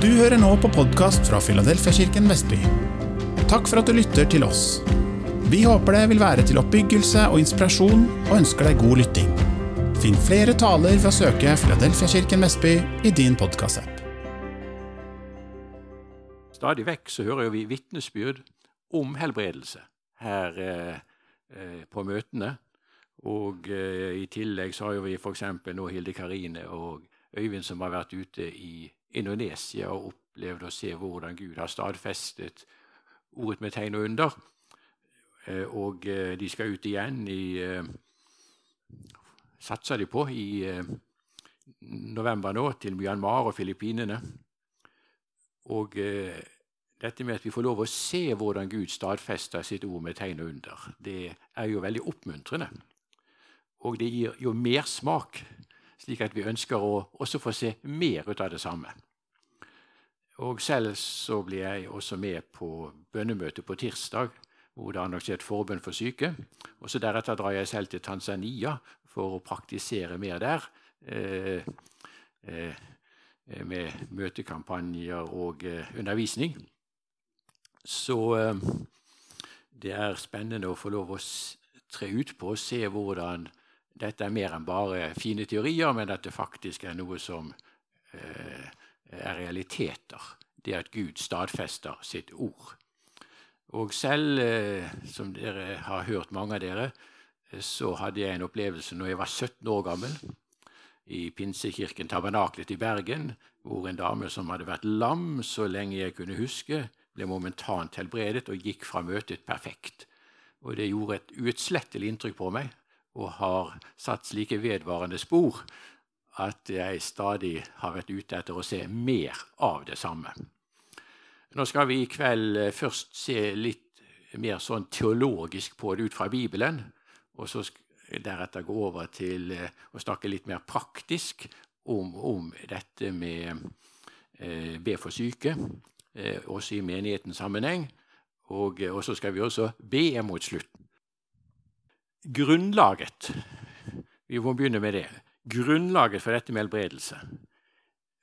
Du hører nå på podkast fra Filadelfiakirken Vestby. Takk for at du lytter til oss. Vi håper det vil være til oppbyggelse og inspirasjon, og ønsker deg god lytting. Finn flere taler ved å søke Filadelfiakirken Vestby i din podkastapp. Stadig vekk så hører vi vitnesbyrd om helbredelse her eh, eh, på møtene. Og eh, i tillegg så har vi f.eks. nå Hilde Karine og Øyvind som har vært ute i Indonesia og opplevd å se hvordan Gud har stadfestet ordet med tegn og under. Eh, og eh, de skal ut igjen i eh, Satser de på i november nå, til Myanmar og Filippinene. Og dette med at vi får lov å se hvordan Gud stadfester sitt ord med tegn og under, det er jo veldig oppmuntrende. Og det gir jo mersmak slik at vi ønsker å også få se mer ut av det samme. Og Selv så blir jeg også med på bønnemøtet på tirsdag, hvor det er annonsert forbønn for syke. Og så Deretter drar jeg selv til Tanzania for å praktisere mer der. Eh, eh, med møtekampanjer og eh, undervisning. Så eh, det er spennende å få lov å tre ut på og se hvordan dette er mer enn bare fine teorier, men at det faktisk er noe som eh, er realiteter. Det at Gud stadfester sitt ord. Og selv, eh, som dere har hørt, mange av dere, så hadde jeg en opplevelse når jeg var 17 år gammel, i Pinsekirken Tabernaklet i Bergen, hvor en dame som hadde vært lam så lenge jeg kunne huske, ble momentant helbredet og gikk fra møtet perfekt. Og det gjorde et uutslettelig inntrykk på meg og har satt slike vedvarende spor at jeg stadig har vært ute etter å se mer av det samme. Nå skal vi i kveld eh, først se litt mer sånn teologisk på det ut fra Bibelen, og så deretter gå over til eh, å snakke litt mer praktisk om, om dette med eh, be for syke, eh, også i menighetens sammenheng. Og, og, så skal vi også be mot slutten grunnlaget Vi må begynne med det. Grunnlaget for dette med helbredelse,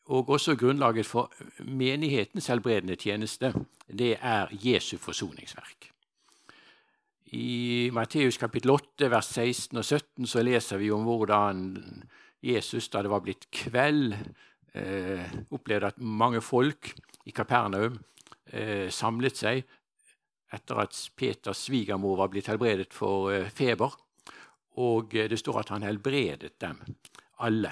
og også grunnlaget for menighetens helbredende tjeneste, det er Jesu forsoningsverk. I Matteus kapittel 8, vers 16 og 17 så leser vi om hvordan Jesus, da det var blitt kveld, eh, opplevde at mange folk i Kapernaum eh, samlet seg etter at Peters svigermor var blitt helbredet for eh, feber. Og eh, det står at han helbredet dem alle.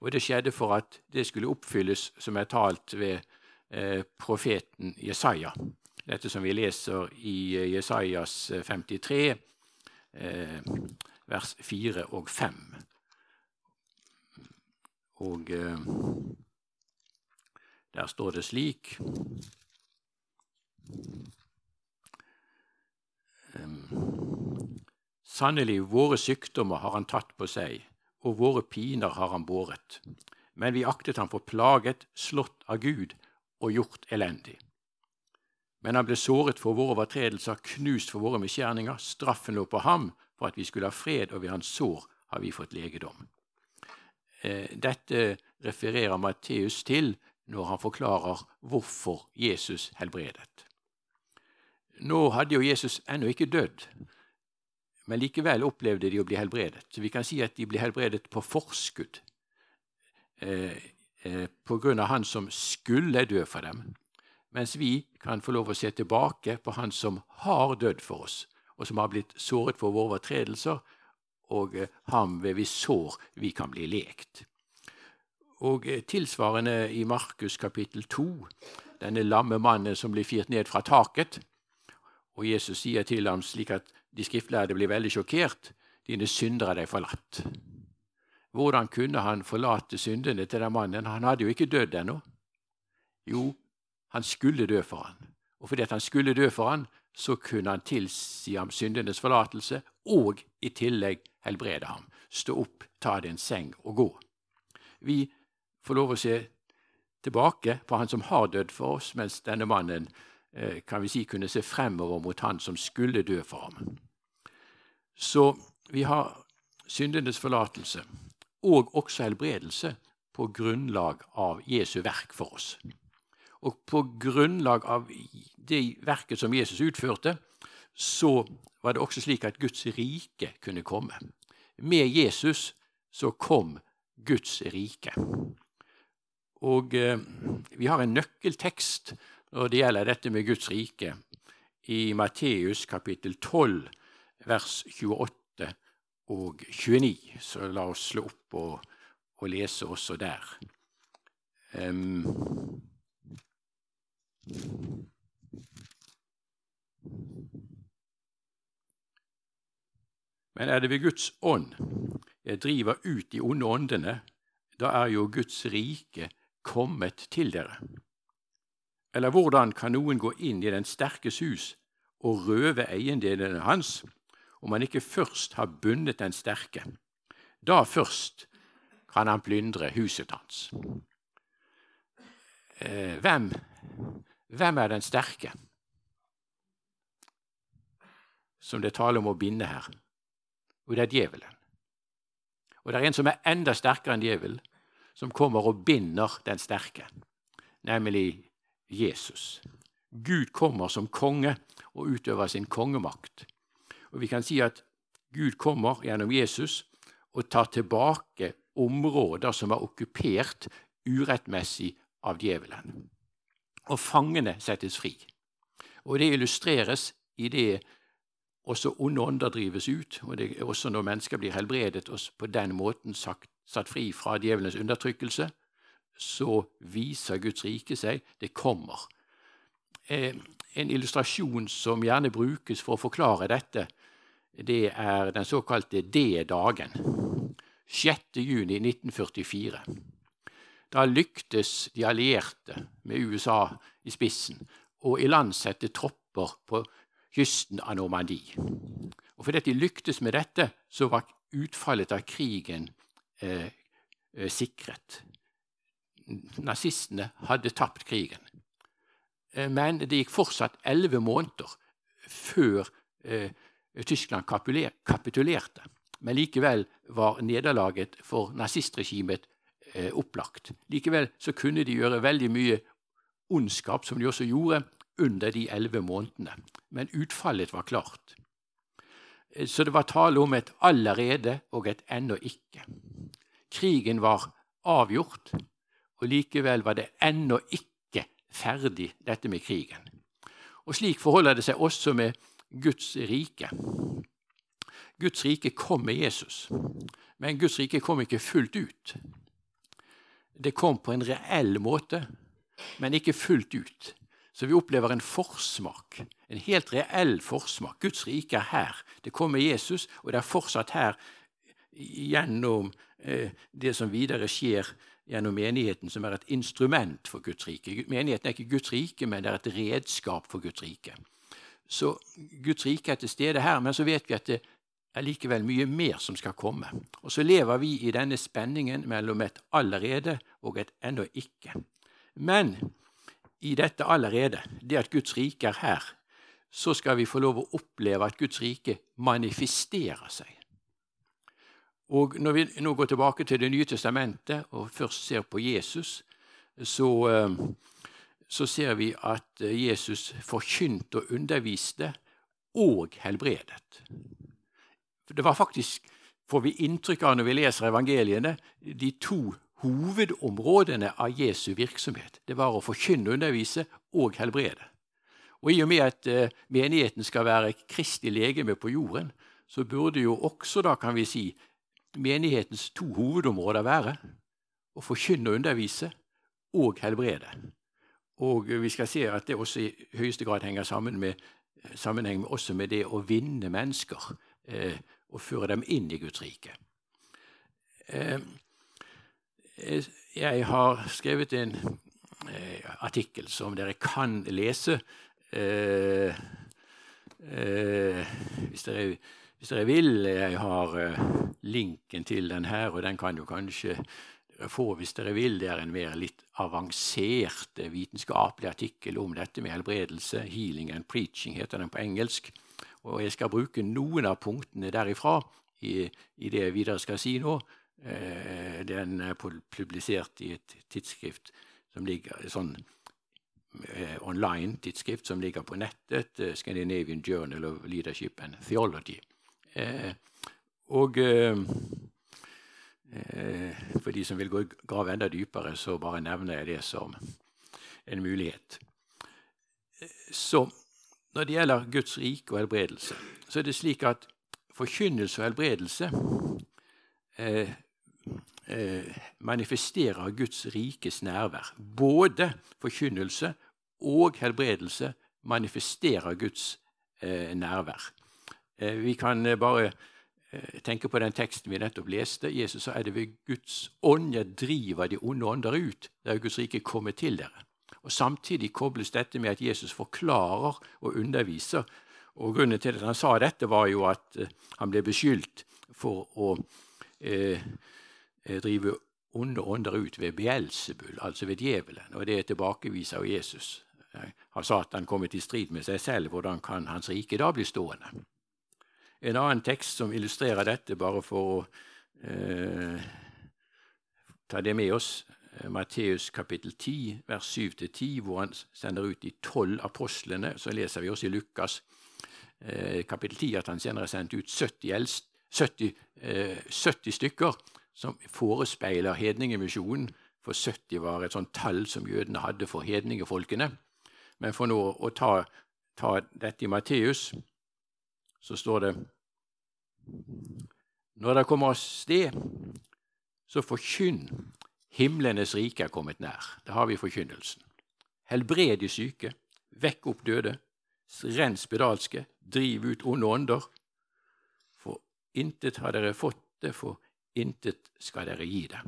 Og det skjedde for at det skulle oppfylles som er talt ved eh, profeten Jesaja. Dette som vi leser i Jesajas 53, vers 4 og 5. Og der står det slik Sannelig, våre sykdommer har han tatt på seg, og våre piner har han båret. Men vi aktet ham for plaget, slått av Gud og gjort elendig. Men han ble såret for våre overtredelser, knust for våre misgjerninger. Straffen lå på ham for at vi skulle ha fred, og ved hans sår har vi fått legedom. Eh, dette refererer Matteus til når han forklarer hvorfor Jesus helbredet. Nå hadde jo Jesus ennå ikke dødd, men likevel opplevde de å bli helbredet. Så vi kan si at de ble helbredet på forskudd eh, eh, av han som skulle dø for dem, mens vi kan få lov å se tilbake på han som har dødd for oss, og som har blitt såret for våre overtredelser, og eh, ham ved vi sår vi kan bli lekt. Og eh, tilsvarende i Markus kapittel 2, denne lamme mannen som blir firt ned fra taket, og Jesus sier til ham slik at de skriftlærde blir veldig sjokkert. Dine synder er deg forlatt. Hvordan kunne han forlate syndene til den mannen? Han hadde jo ikke dødd ennå. Jo, han skulle dø for han. Og fordi han skulle dø for han, så kunne han tilsi ham syndenes forlatelse og i tillegg helbrede ham. Stå opp, ta din seng og gå. Vi får lov å se tilbake på han som har dødd for oss, mens denne mannen kan vi si, kunne se fremover mot han som skulle dø for ham. Så vi har syndenes forlatelse og også helbredelse på grunnlag av Jesu verk for oss. Og på grunnlag av det verket som Jesus utførte, så var det også slik at Guds rike kunne komme. Med Jesus så kom Guds rike. Og eh, vi har en nøkkeltekst når det gjelder dette med Guds rike, i Matteus kapittel 12, vers 28 og 29. Så la oss slå opp og, og lese også der. Um, Men er det ved Guds ånd jeg driver ut de onde åndene, da er jo Guds rike kommet til dere. Eller hvordan kan noen gå inn i den sterkes hus og røve eiendelene hans, om han ikke først har bundet den sterke? Da først kan han plyndre huset hans. Eh, hvem, hvem er den sterke som det taler om å binde her? Og det er djevelen. Og det er en som er enda sterkere enn djevelen, som kommer og binder den sterke, nemlig Jesus. Gud kommer som konge og utøver sin kongemakt. Og Vi kan si at Gud kommer gjennom Jesus og tar tilbake områder som er okkupert urettmessig av djevelen. Og fangene settes fri. Og Det illustreres i det også onde ånder drives ut, og det er også når mennesker blir helbredet og på den måten sagt, satt fri fra djevelens undertrykkelse, så viser Guds rike seg. Det kommer. Eh, en illustrasjon som gjerne brukes for å forklare dette, det er den såkalte D-dagen. 6. juni 1944. Da lyktes de allierte, med USA i spissen, å ilandsette tropper på kysten av Normandie. Og fordi de lyktes med dette, så var utfallet av krigen eh, eh, sikret. Nazistene hadde tapt krigen. Eh, men det gikk fortsatt elleve måneder før eh, Tyskland kapitulerte. Men likevel var nederlaget for nazistregimet eh, opplagt. Likevel så kunne de gjøre veldig mye ondskap, som de også gjorde, under de elleve månedene. Men utfallet var klart. Så det var tale om et allerede og et ennå ikke. Krigen var avgjort, og likevel var det ennå ikke ferdig, dette med krigen. Og Slik forholder det seg også med Guds rike. Guds rike kom med Jesus, men Guds rike kom ikke fullt ut. Det kom på en reell måte, men ikke fullt ut. Så vi opplever en forsmak, en helt reell forsmak. Guds rike er her. Det kom med Jesus, og det er fortsatt her gjennom eh, det som videre skjer gjennom menigheten, som er et instrument for Guds rike. Menigheten er ikke Guds rike, men det er et redskap for Guds rike. Så Guds rike er til stede her, men så vet vi at det er likevel mye mer som skal komme. Og så lever vi i denne spenningen mellom et allerede og et ennå ikke. Men i dette allerede, det at Guds rike er her, så skal vi få lov å oppleve at Guds rike manifesterer seg. Og Når vi nå går tilbake til Det nye testamentet og først ser på Jesus, så, eh, så ser vi at Jesus forkynte og underviste og helbredet. Det var faktisk, får vi inntrykk av når vi leser evangeliene, de to hovedområdene av Jesu virksomhet. Det var å forkynne, undervise og helbrede. Og I og med at eh, menigheten skal være Kristi legeme på jorden, så burde jo også da, kan vi si, menighetens to hovedområder være å forkynne og undervise og helbrede. Og vi skal se at det også i høyeste grad henger sammen med, sammenheng også med det å vinne mennesker eh, og føre dem inn i Guds rike. Eh, jeg har skrevet en eh, artikkel som dere kan lese eh, eh, hvis, dere, hvis, dere, vil. Jeg har eh, linken til den her, og den kan du kanskje få hvis dere vil. Det er en mer litt avansert eh, vitenskapelig artikkel om dette med helbredelse. 'Healing and Preaching' heter den på engelsk. Og jeg skal bruke noen av punktene derifra i, i det jeg videre skal si nå. Eh, den er publisert i et tidsskrift som ligger sånn eh, online-tidsskrift som ligger på nettet. Scandinavian Journal of Leadership and Theology. Eh, og eh, eh, for de som vil gå grave enda dypere, så bare nevner jeg det som en mulighet. Så når det gjelder Guds rike og helbredelse, så er det slik at forkynnelse og helbredelse eh, eh, manifesterer Guds rikes nærvær. Både forkynnelse og helbredelse manifesterer Guds eh, nærvær. Eh, vi kan eh, bare eh, tenke på den teksten vi nettopp leste. Jesus sa er det ved Guds ånd jeg driver de onde ånder ut. Det er Guds rike kommet til dere. Og Samtidig kobles dette med at Jesus forklarer og underviser. Og Grunnen til at han sa dette, var jo at han ble beskyldt for å eh, drive onde ånder ut ved Beelzebul, altså ved djevelen. Og det tilbakeviser av Jesus. Han sa at han kommet i strid med seg selv, hvordan kan hans rike da bli stående? En annen tekst som illustrerer dette, bare for å eh, ta det med oss, eh, Matteus kapittel 10, vers 7-10, hvor han sender ut de tolv apostlene. Så leser vi også i Lukas eh, kapittel 10 at han senere har ut 70, eldst, 70, eh, 70 stykker som forespeiler hedningemisjonen. For 70 var et sånt tall som jødene hadde for hedningefolkene. Men for nå å ta, ta dette i Matteus, så står det Når dere kommer av sted, så forkynn himlenes rike er kommet nær. Det har vi forkynnelsen. Helbred de syke, vekk opp døde, rens spedalske, driv ut onde ånder. For intet har dere fått det, for intet skal dere gi det.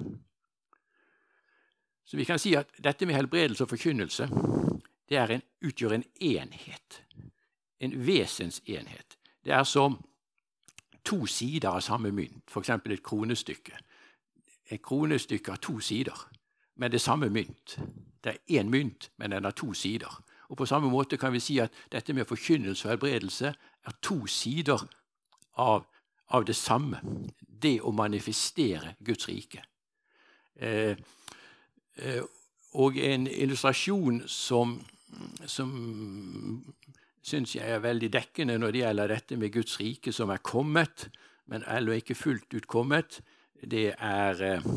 Så vi kan si at dette med helbredelse og forkynnelse det en, utgjør en enhet, en vesensenhet. Det er som to sider av samme mynt, f.eks. et kronestykke. Et kronestykke har to sider, men det er samme mynt. Det er én mynt, men den har to sider. Og På samme måte kan vi si at dette med forkynnelse og helbredelse er to sider av, av det samme. Det å manifestere Guds rike. Eh, eh, og en illustrasjon som, som syns jeg er veldig dekkende når det gjelder dette med Guds rike som er kommet, men ennå ikke fullt ut kommet. Det er eh,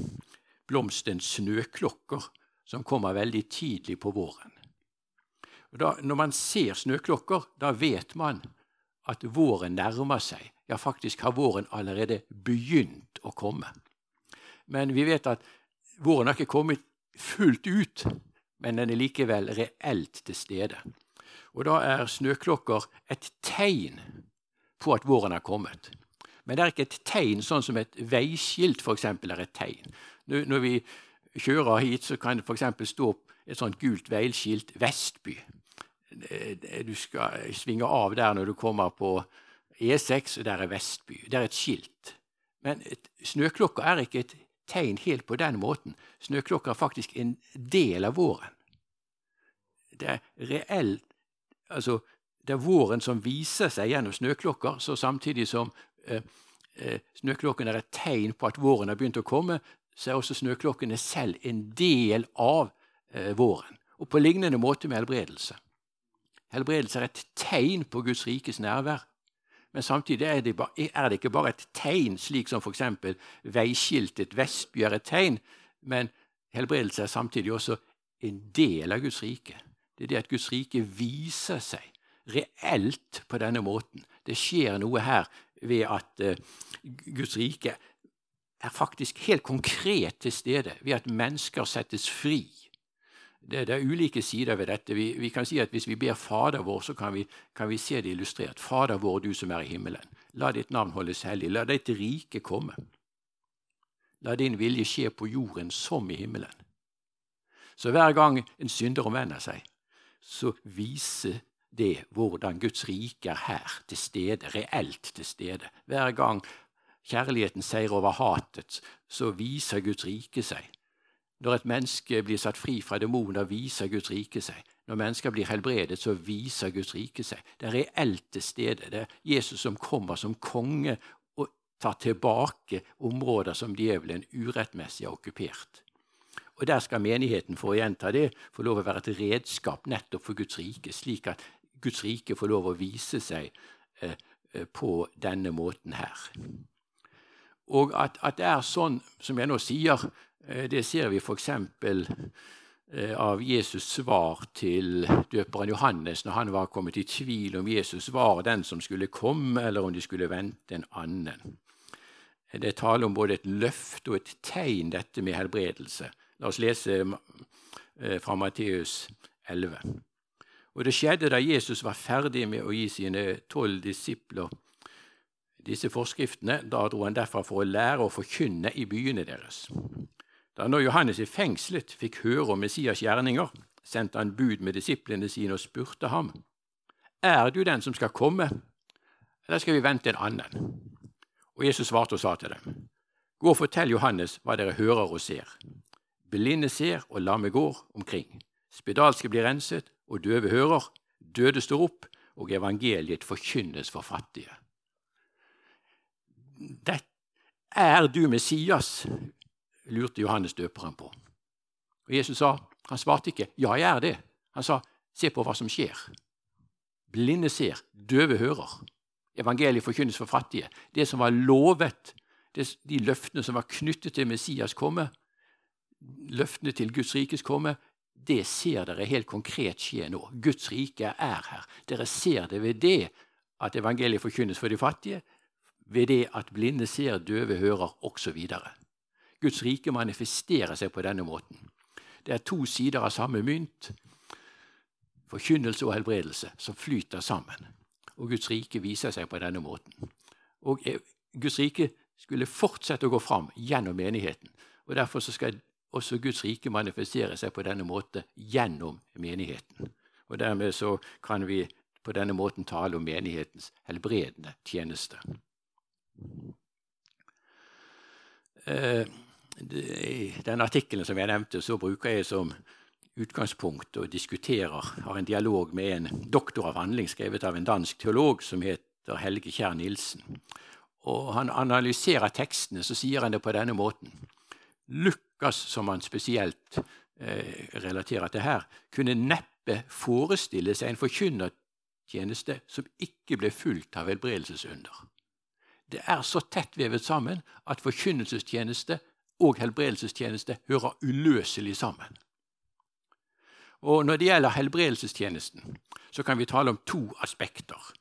blomstens snøklokker, som kommer veldig tidlig på våren. Da, når man ser snøklokker, da vet man at våren nærmer seg. Ja, faktisk har våren allerede begynt å komme. Men vi vet at våren har ikke kommet fullt ut, men den er likevel reelt til stede. Og da er snøklokker et tegn på at våren er kommet. Men det er ikke et tegn sånn som et veiskilt for eksempel, er et tegn. Når vi kjører hit, så kan det f.eks. stå et sånt gult veiskilt 'Vestby'. Du skal svinge av der når du kommer på E6, og der er Vestby. Det er et skilt. Men snøklokka er ikke et tegn helt på den måten. Snøklokka er faktisk en del av våren. Det er reelt altså, det er våren som viser seg gjennom snøklokker, så samtidig som eh, eh, snøklokken er et tegn på at våren har begynt å komme, så er også snøklokkene selv en del av eh, våren. Og på lignende måte med helbredelse. Helbredelse er et tegn på Guds rikes nærvær. Men samtidig er det, er det ikke bare et tegn, slik som f.eks. veiskiltet Vestby er et tegn, men helbredelse er samtidig også en del av Guds rike. Det er det at Guds rike viser seg reelt på denne måten. Det skjer noe her ved at uh, Guds rike er faktisk helt konkret til stede ved at mennesker settes fri. Det, det er ulike sider ved dette. Vi, vi, kan si at Hvis vi ber Fader vår, så kan vi, kan vi se det illustrert. Fader vår, du som er i himmelen. La ditt navn holdes hellig. La ditt rike komme. La din vilje skje på jorden som i himmelen. Så hver gang en synder omvender seg, så viser det hvordan Guds rike er her til stede, reelt til stede. Hver gang kjærligheten seier over hatet, så viser Guds rike seg. Når et menneske blir satt fri fra demoner, viser Guds rike seg. Når mennesker blir helbredet, så viser Guds rike seg. Det er reelt til stede. Det er Jesus som kommer som konge og tar tilbake områder som djevelen urettmessig har okkupert. Og der skal menigheten for å gjenta det, få lov å være et redskap nettopp for Guds rike, slik at Guds rike får lov å vise seg eh, eh på denne måten her. Og at, at, det er sånn som jeg nå sier, eh, det ser vi f.eks. Eh, av Jesus svar til døperen Johannes når han var kommet i tvil om Jesus var den som skulle komme, eller om de skulle vente en annen. Det er tale om både et løfte og et tegn, dette med helbredelse. La oss lese eh, fra Matteus 11. Og det skjedde da Jesus var ferdig med å gi sine tolv disipler disse forskriftene. Da dro han derfra for å lære og forkynne i byene deres. Da nå Johannes i fengselet fikk høre om Messias gjerninger, sendte han bud med disiplene sine og spurte ham, Er du den som skal komme, eller skal vi vente en annen? Og Jesus svarte og sa til dem, Gå og fortell Johannes hva dere hører og ser. Blinde ser, og lamme går omkring. Spedalske blir renset, og døve hører. Døde står opp, og evangeliet forkynnes for fattige. Det er du Messias, lurte Johannes døperen på. Og Jesus sa, han svarte ikke 'ja, jeg er det'. Han sa 'se på hva som skjer'. Blinde ser, døve hører. Evangeliet forkynnes for fattige. Det som var lovet, de løftene som var knyttet til Messias komme, løftene til Guds rikes komme, det ser dere helt konkret skje nå. Guds rike er her. Dere ser det ved det at evangeliet forkynnes for de fattige, ved det at blinde ser, døve hører osv. Guds rike manifesterer seg på denne måten. Det er to sider av samme mynt, forkynnelse og helbredelse, som flyter sammen. Og Guds rike viser seg på denne måten. Og Guds rike skulle fortsette å gå fram gjennom menigheten. Og Derfor skal også Guds rike manifestere seg på denne måten gjennom menigheten. Og Dermed så kan vi på denne måten tale om menighetens helbredende tjeneste. Eh, i den artikkelen som jeg nevnte, så bruker jeg som utgangspunkt og diskuterer, har en dialog med en doktoravhandling skrevet av en dansk teolog som heter Helge Kjær Nilsen. Og han analyserer tekstene, så sier han det på denne måten. Lukas, som han spesielt eh, relaterer til her, kunne neppe forestille seg en forkynnertjeneste som ikke ble fulgt av helbredelsesunder. Det er så tett vevet sammen at forkynnelsestjeneste og helbredelsestjeneste hører uløselig sammen. Og Når det gjelder helbredelsestjenesten, så kan vi tale om to aspekter,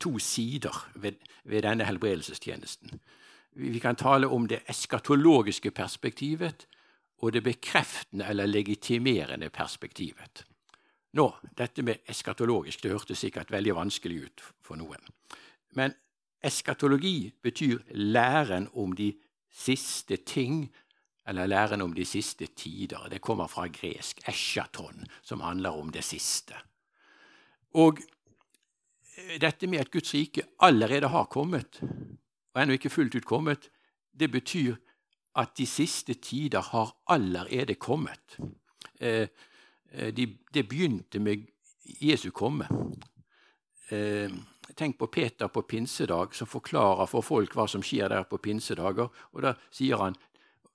to sider ved, ved denne helbredelsestjenesten. Vi kan tale om det eskatologiske perspektivet og det bekreftende eller legitimerende perspektivet. Nå, Dette med eskatologisk det hørtes sikkert veldig vanskelig ut for noen. Men eskatologi betyr læren om de siste ting, eller læren om de siste tider. Det kommer fra gresk eschaton, som handler om det siste. Og eh, dette med at Guds rike allerede har kommet, og ennå ikke fullt ut kommet, det betyr at de siste tider har allerede kommet. Eh, eh, det begynte med Jesu komme. Tenk på Peter på pinsedag, som forklarer for folk hva som skjer der på pinsedager. Og Da sier han,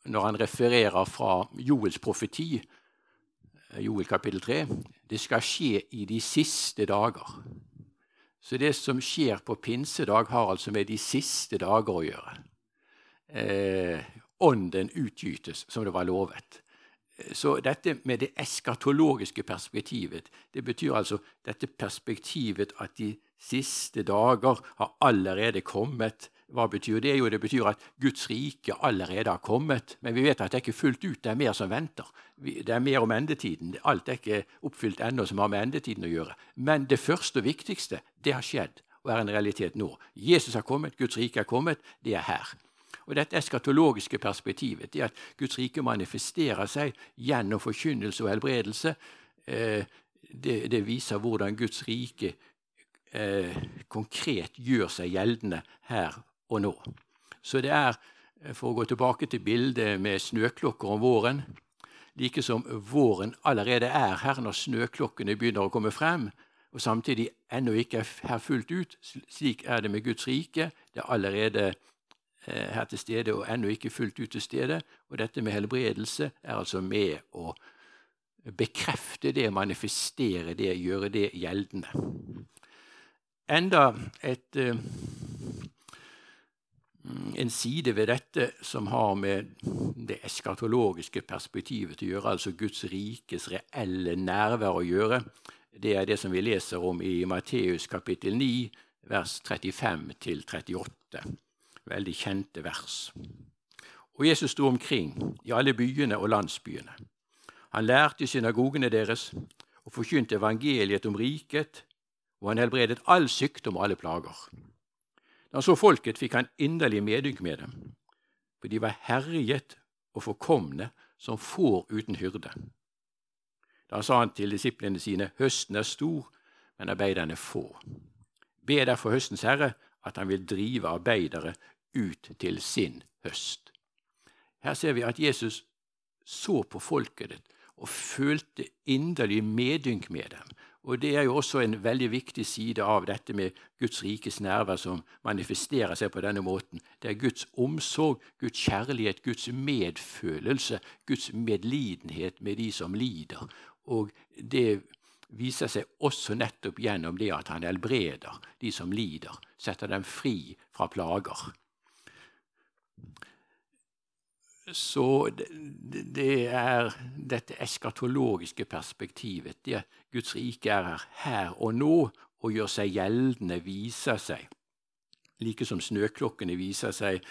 når han refererer fra Joels profeti, eh, Joel kapittel 3, det skal skje i de siste dager. Så det som skjer på pinsedag, har altså med de siste dager å gjøre. Eh, ånden utgytes, som det var lovet. Så dette med det eskatologiske perspektivet, det betyr altså dette perspektivet at de siste dager har allerede kommet. Hva betyr det? Jo, det betyr at Guds rike allerede har kommet. Men vi vet at det er ikke fullt ut. Det er mer som venter. Det er mer om endetiden. Alt er ikke oppfylt ennå som har med endetiden å gjøre. Men det første og viktigste, det har skjedd og er en realitet nå. Jesus har kommet, Guds rike er kommet. Det er her. Og Dette eskatologiske perspektivet, det at Guds rike manifesterer seg gjennom forkynnelse og helbredelse, eh, det, det, viser hvordan Guds rike eh, konkret gjør seg gjeldende her og nå. Så det er, eh, for å gå tilbake til bildet med snøklokker om våren Like som våren allerede er her når snøklokkene begynner å komme frem, og samtidig ennå ikke er her fullt ut. Slik er det med Guds rike. Det er allerede eh, her til stede og ennå ikke fullt ut til stede. Og dette med helbredelse er altså med å bekrefte det, manifestere det, gjøre det gjeldende. Enda et, eh, en side ved dette som har med det eskatologiske perspektivet å gjøre, altså Guds rikes reelle nærvær å gjøre, det er det som vi leser om i Matteus kapittel 9, vers 35-38. Veldig kjente vers. Og Jesus sto omkring i alle byene og landsbyene. Han lærte i synagogene deres og forkynte evangeliet om riket, og han helbredet all sykdom og alle plager. Da han så folket, fikk han inderlig medynk med dem, for de var herjet og forkomne som får uten hyrde. Da sa han til disiplene sine, høsten er stor, men arbeiderne få. Be derfor høstens herre at han vil drive arbeidere ut til sin høst. Her ser vi at Jesus så på folket og følte inderlig medynk med dem. Og Det er jo også en veldig viktig side av dette med Guds rikes nærvær som manifesterer seg på denne måten. Det er Guds omsorg, Guds kjærlighet, Guds medfølelse, Guds medlidenhet med de som lider. Og det viser seg også nettopp gjennom det at han helbreder de som lider, setter dem fri fra plager. Så det er dette eskatologiske perspektivet. Det Guds rike er her, her og nå og gjør seg gjeldende, viser seg. Like som snøklokkene viser seg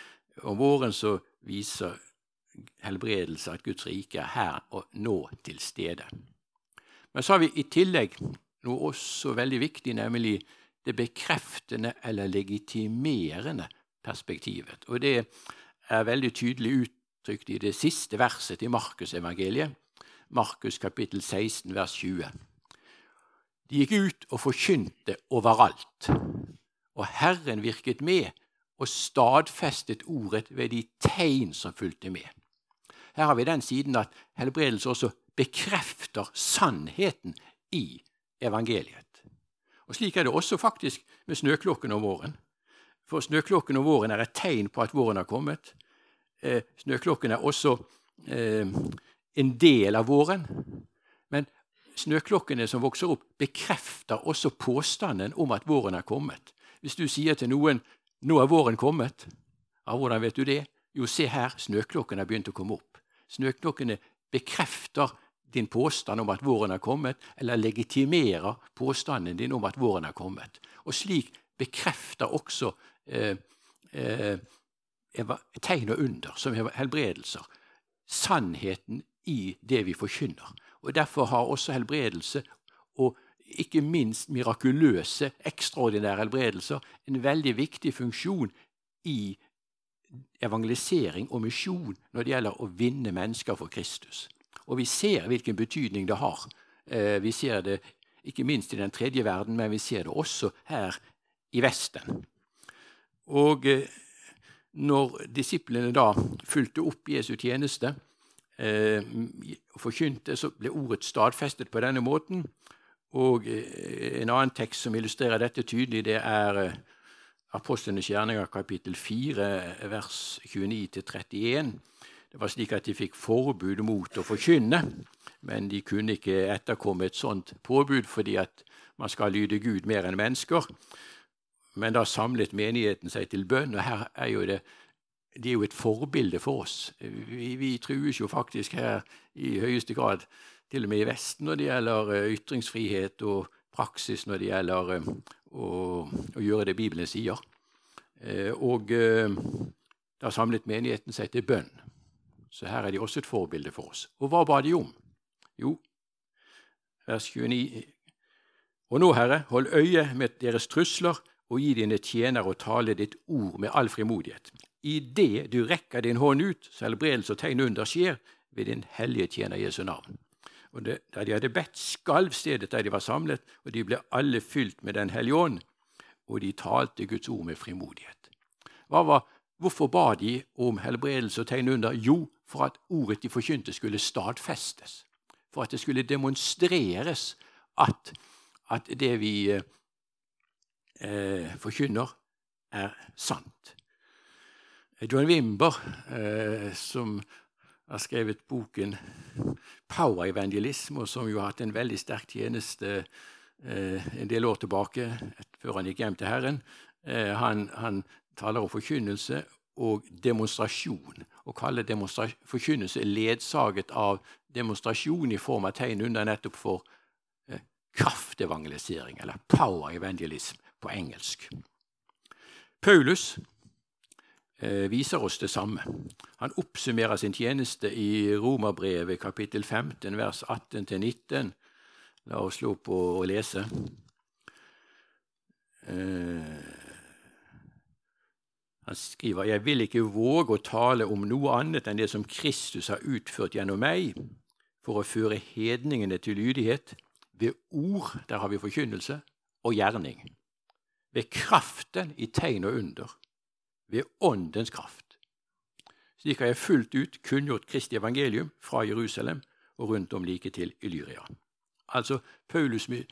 om våren, så viser helbredelse at Guds rike er her og nå til stede. Men så har vi i tillegg noe også veldig viktig, nemlig det bekreftende eller legitimerende perspektivet. Og det er veldig tydelig uttrykt i det siste verset i Markusevangeliet, Markus kapittel 16, vers 20. De gikk ut og forkynte overalt, og Herren virket med og stadfestet ordet ved de tegn som fulgte med. Her har vi den siden at helbredelse også bekrefter sannheten i evangeliet. Og Slik er det også faktisk med snøklokken om våren. For snøklokken om våren er et tegn på at våren har kommet. Eh, snøklokken er også eh, en del av våren. Men snøklokkene som vokser opp, bekrefter også påstanden om at våren er kommet. Hvis du sier til noen 'nå er våren kommet', ja, hvordan vet du det? Jo, se her, snøklokken har begynt å komme opp. Snøklokkene bekrefter din påstand om at våren er kommet, eller legitimerer påstanden din om at våren er kommet. Og slik bekrefter også eh, eh, tegn og under, som helbredelser, sannheten i det vi forkynner. Og Derfor har også helbredelse, og ikke minst mirakuløse, ekstraordinære helbredelser, en veldig viktig funksjon i evangelisering og misjon når det gjelder å vinne mennesker for Kristus. Og vi ser hvilken betydning det har. Eh, vi ser det ikke minst i den tredje verden, men vi ser det også her i Vesten. Og eh, når disiplene da fulgte opp Jesu tjeneste eh, forkynte, så ble ordet stadfestet på denne måten. Og En annen tekst som illustrerer dette tydelig, det er Apostlenes gjerninger kapittel 4, vers 29-31. Det var slik at de fikk forbud mot å forkynne, men de kunne ikke etterkomme et sånt påbud fordi at man skal lyde Gud mer enn mennesker. Men da samlet menigheten seg til bønn, og her er jo det de er jo et forbilde for oss. Vi, vi trues jo faktisk her i høyeste grad, til og med i Vesten, når det gjelder eh, ytringsfrihet og praksis når det gjelder eh, å, å gjøre det Bibelen sier. Eh, og da samlet menigheten seg til bønn. Så her er de også et forbilde for oss. Og hva ba de om? Jo, vers 29. Og nå, Herre, hold øye med deres trusler, og gi dine tjenere å tale ditt ord med all frimodighet. I det du rekker din hånd ut, så helbredelse og tegn under skjer, ved din hellige tjener Jesu navn. Og det, Da de hadde bedt, skalv stedet der de var samlet, og de ble alle fylt med Den hellige ånd, og de talte Guds ord med frimodighet. Var, hvorfor ba de om helbredelse og tegn under? Jo, for at ordet de forkynte, skulle stadfestes. For at det skulle demonstreres at, at det vi eh, forkynner, er sant. John Wimber, eh, som har skrevet boken 'Power Evangelism', og som jo har hatt en veldig sterk tjeneste eh, en del år tilbake, før han gikk hjem til Herren. Eh, han, han, taler om forkynnelse og demonstrasjon, og kaller forkynnelse ledsaget av demonstrasjon i form av tegn under nettopp for eh, kraftevangelisering, eller power evangelism på engelsk. Paulus eh, viser oss det samme. Han oppsummerer sin tjeneste i Romerbrevet kapittel 15, vers 18-19. La oss slå på og lese. Eh, han skriver jeg vil ikke våge å tale om noe annet enn det som Kristus har utført gjennom meg, for å føre hedningene til lydighet. Ved ord, der har vi forkynnelse, og gjerning. Ved kraften i tegn og under. Ved åndens kraft. Slik har jeg fullt ut kunngjort Kristi evangelium fra Jerusalem og rundt om like til Illyria. Altså, Paulus'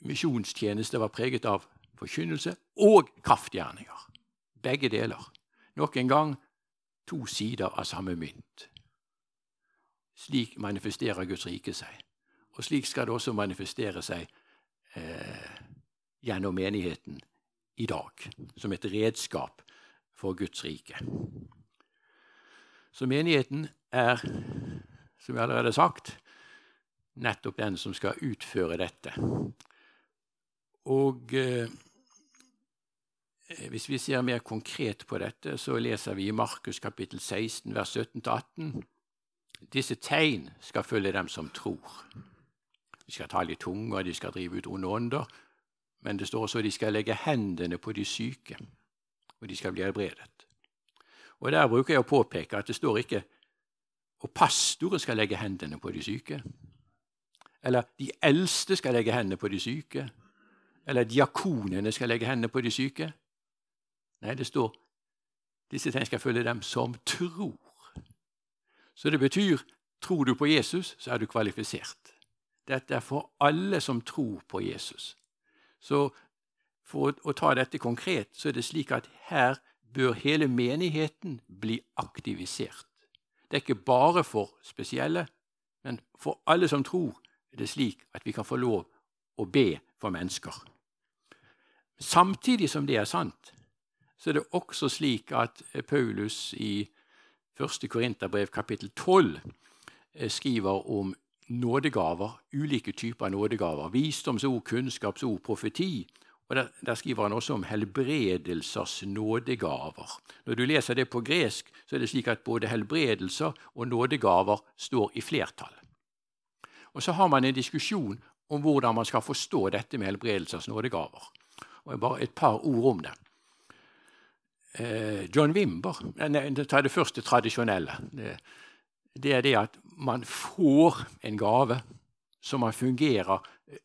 misjonstjeneste var preget av forkynnelse og kraftgjerninger. Begge deler. Nok en gang to sider av samme mynt. Slik manifesterer Guds rike seg. Og slik skal det også manifestere seg eh, gjennom menigheten i dag, som et redskap for Guds rike. Så menigheten er, som jeg allerede har sagt, nettopp den som skal utføre dette. Og eh, hvis vi ser mer konkret på dette, så leser vi i Markus kapittel 16, vers 17-18. Disse tegn skal følge dem som tror. De skal tale i tunger, de skal drive ut onde ånder. Men det står også at de skal legge hendene på de syke, og de skal bli helbredet. Og Der bruker jeg å påpeke at det står ikke og pastoren skal legge hendene på de syke. Eller de eldste skal legge hendene på de syke. Eller diakonene skal legge hendene på de syke. Nei, det står disse tegn skal følge dem som tror. Så det betyr tror du på Jesus, så er du kvalifisert. Dette er for alle som tror på Jesus. Så for å, ta dette konkret, så er det slik at her bør hele menigheten bli aktivisert. Det er ikke bare for spesielle, men for alle som tror, er det slik at vi kan få lov å be for mennesker. Samtidig som det er sant, så er det også slik at eh, Paulus i 1. Korinterbrev kapittel 12 eh, skriver om nådegaver, ulike typer nådegaver. Visdomsord, kunnskapsord, profeti. Og der, der, skriver han også om helbredelsers nådegaver. Når du leser det på gresk, så er det slik at både helbredelser og nådegaver står i flertall. Og Så har man en diskusjon om hvordan man skal forstå dette med helbredelsers nådegaver. Og Bare et par ord om det eh, John Wimber nei, Ta det første tradisjonelle. Det, det, er det at man får en gave som man fungerer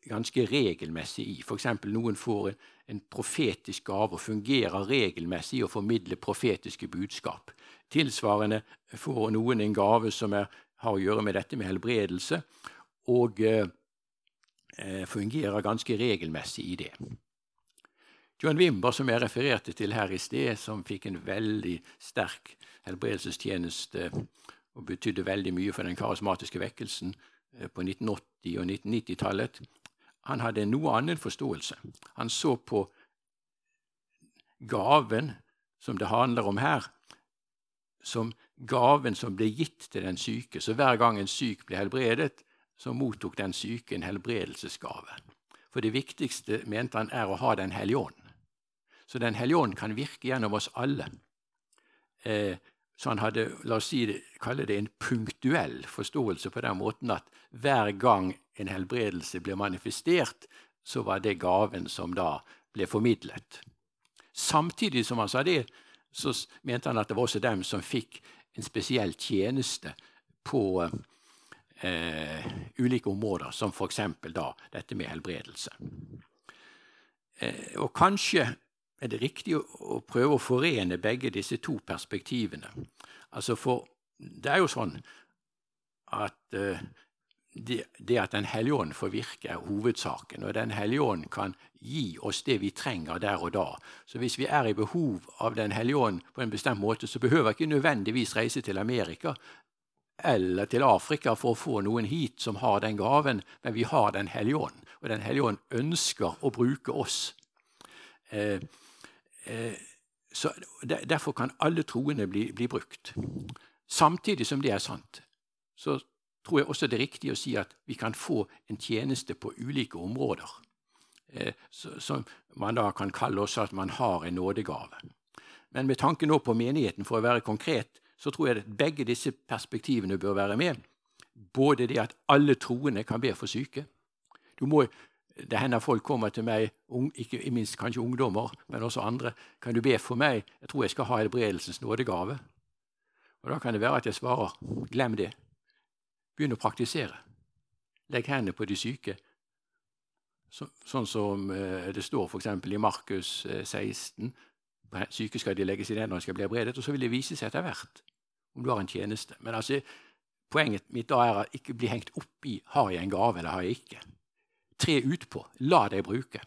ganske regelmessig i. F.eks. noen får en, en, profetisk gave og fungerer regelmessig i å formidle profetiske budskap. Tilsvarende får noen en gave som er, har å gjøre med dette med helbredelse, og eh, eh fungerer ganske regelmessig i det. John Wimber, som jeg refererte til her i sted, som fikk en veldig sterk helbredelsestjeneste og betydde veldig mye for den karismatiske vekkelsen eh, på 1980- og 1990-tallet, han hadde en noe annen forståelse. Han så på gaven som det handler om her, som gaven som ble gitt til den syke. Så hver gang en syk ble helbredet, så mottok den syke en helbredelsesgave. For det viktigste, mente han, er å ha Den hellige ånd. Så Den hellige ånd kan virke gjennom oss alle. Eh, så han hadde la oss si det, kalle det en punktuell forståelse på den måten at hver gang en helbredelse ble manifestert, så var det gaven som da ble formidlet. Samtidig som han sa det, så mente han at det var også dem som fikk en spesiell tjeneste på eh, ulike områder, som f.eks. da dette med helbredelse. Eh, og kanskje er det riktig å, prøve å forene begge disse to perspektivene. Altså for det er jo sånn at uh, det, det, at Den hellige ånd får virke, er hovedsaken. Og Den hellige ånd kan gi oss det vi trenger der og da. Så hvis vi er i behov av Den hellige ånd på en bestemt måte, så behøver vi ikke nødvendigvis reise til Amerika eller til Afrika for å få noen hit som har den gaven, men vi har Den hellige ånd. Og Den hellige ånd ønsker å bruke oss. Eh, så Derfor kan alle troende bli, bli brukt. Samtidig som det er sant, så tror jeg også det er riktig å si at vi kan få en tjeneste på ulike områder. Eh, som man da kan kalle også at man har en nådegave. Men med tanke nå på menigheten, for å være konkret, så tror jeg at begge disse perspektivene bør være med. Både det at alle troende kan be for syke. Du Må, det hender folk kommer til meg, ikke minst kanskje ungdommer, men også andre. 'Kan du be for meg? Jeg tror jeg skal ha helbredelsens nådegave.' Og Da kan det være at jeg svarer 'glem det'. Begynn å praktisere. Legg hendene på de syke. Så, sånn som eh, det står f.eks. i Markus 16. Eh, syke skal de legges i den når de skal bli helbredet. Og så vil det vise seg etter hvert om du har en tjeneste. Men altså, poenget mitt da er at ikke bli hengt opp i har jeg en gave eller har jeg ikke. Tre ut på. La deg bruke.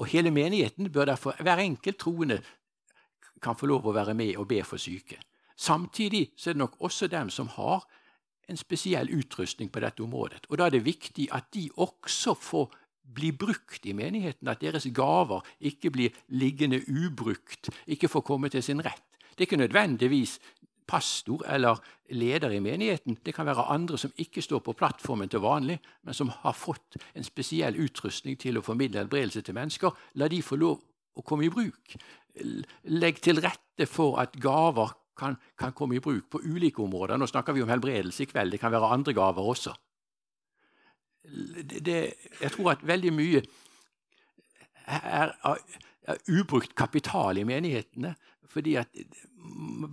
Og hele menigheten bør derfor, hver enkelt troende kan få lov å være med og be for syke. Samtidig så er det nok også dem som har en spesiell utrustning på dette området. Og Da er det viktig at de også får bli brukt i menigheten, at deres gaver ikke blir liggende ubrukt, ikke får komme til sin rett. Det er ikke nødvendigvis pastor eller leder i menigheten. Det kan være andre som ikke står på plattformen til vanlig, men som har fått en spesiell utrustning til å formidle helbredelse til mennesker. La de få lov å komme i bruk. Legg til rette for at gaver kan, kan komme i bruk på ulike områder. Nå snakker vi om helbredelse i kveld. Det kan være andre gaver også. Det, jeg tror at veldig mye er, er ubrukt kapital i menighetene. Fordi at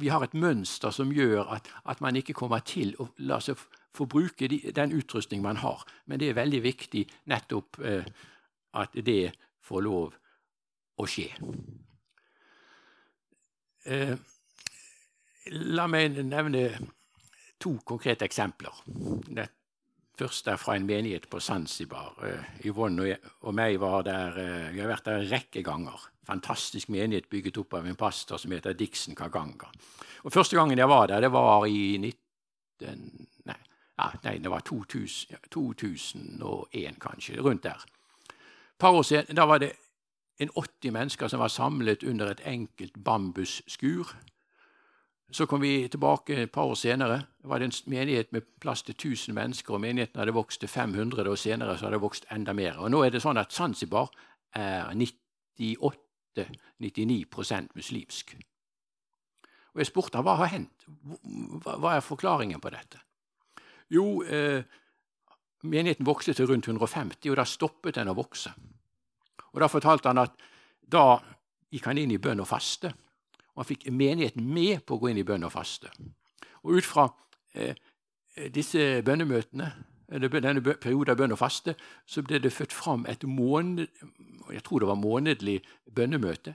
vi har et mønster som gjør at, at man ikke kommer til å la seg få bruke de, den utrustning man har. Men det er veldig viktig nettopp eh, at det får lov å skje. Eh, la meg nevne to konkrete eksempler. Det første er fra en menighet på Zanzibar. Eh, Yvonne og meg var der, eh, vi har vært der en rekke ganger fantastisk menighet bygget opp av en pastor som heter Dixon Kaganga. Og Første gangen jeg var der, det var i 19... Nei, nei det var 2000, 2001, kanskje. Rundt der. Par år siden, Da var det en 80 mennesker som var samlet under et enkelt bambusskur. Så kom vi tilbake et par år senere. Det var en menighet med plass til 1000 mennesker, og menigheten hadde vokst til 500, og senere så hadde det vokst enda mer. Og Nå er det sånn at Zanzibar er 98 99% muslimsk. Og Jeg spurte hva har hendt. Hva er forklaringen på dette? Jo, eh, menigheten vokste til rundt 150, og da stoppet den å vokse. Og Da fortalte han at da gikk han inn i bønn og faste. Og han fikk menigheten med på å gå inn i bønn og faste. Og ut fra eh, disse bønnemøtene denne perioden av bønn og faste, så ble det født fram et måned, jeg tror det var månedlig bønnemøte.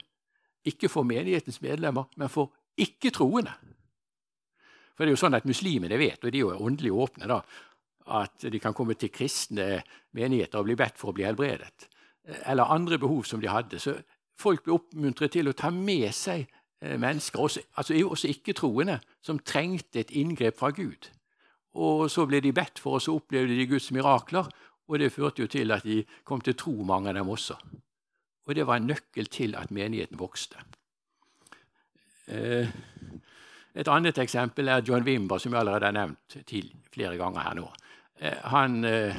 Ikke for menighetens medlemmer, men for ikke-troende. For det er jo sånn at Muslimene vet, og de er jo åndelig åpne, da, at de kan komme til kristne menigheter og bli bedt for å bli helbredet. Eller andre behov som de hadde. Så folk ble oppmuntret til å ta med seg eh, mennesker, også, altså også ikke-troende, som trengte et inngrep fra Gud. Og så ble de bedt for, og så opplevde de Guds mirakler. Og det førte jo til at de kom til tro, mange av dem også. Og det var en nøkkel til at menigheten vokste. Eh, et annet eksempel er John Wimber, som jeg allerede har nevnt flere ganger her nå. Eh, han eh,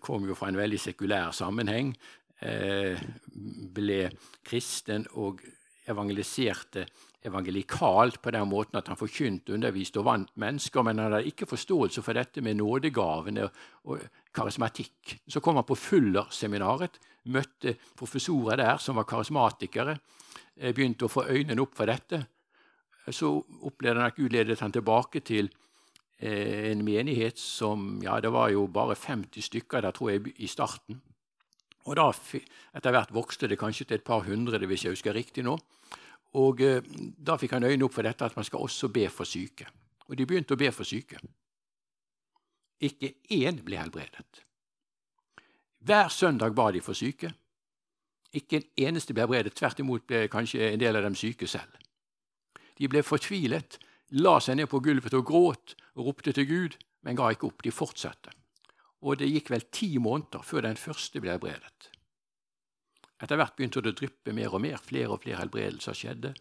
kom jo fra en veldig sekulær sammenheng, ble kristen og evangeliserte evangelikalt på den måten at han forkynte, underviste og vant mennesker, men han hadde ikke forståelse for dette med nådegavene og karismatikk. Så kom han på Fuller-seminaret, møtte professorer der som var karismatikere, eh, begynte å få øynene opp for dette. Så opplevde han at Gud ledet han tilbake til eh, en menighet som ja, Det var jo bare 50 stykker der, tror jeg, i starten. Og da, Etter hvert vokste det kanskje til et par hundre, hvis jeg husker riktig nå. Og eh, Da fikk han øynene opp for dette at man skal også be for syke. Og de begynte å be for syke. Ikke én ble helbredet. Hver søndag ba de for syke. Ikke en eneste ble helbredet. Tvert imot ble kanskje en del av dem syke selv. De ble fortvilet, la seg ned på gulvet og gråt og ropte til Gud, men ga ikke opp. De fortsatte. Og det gikk vel ti måneder før den første ble helbredet. Etter hvert begynte det å dryppe mer og mer. Flere og flere helbredelser skjedde.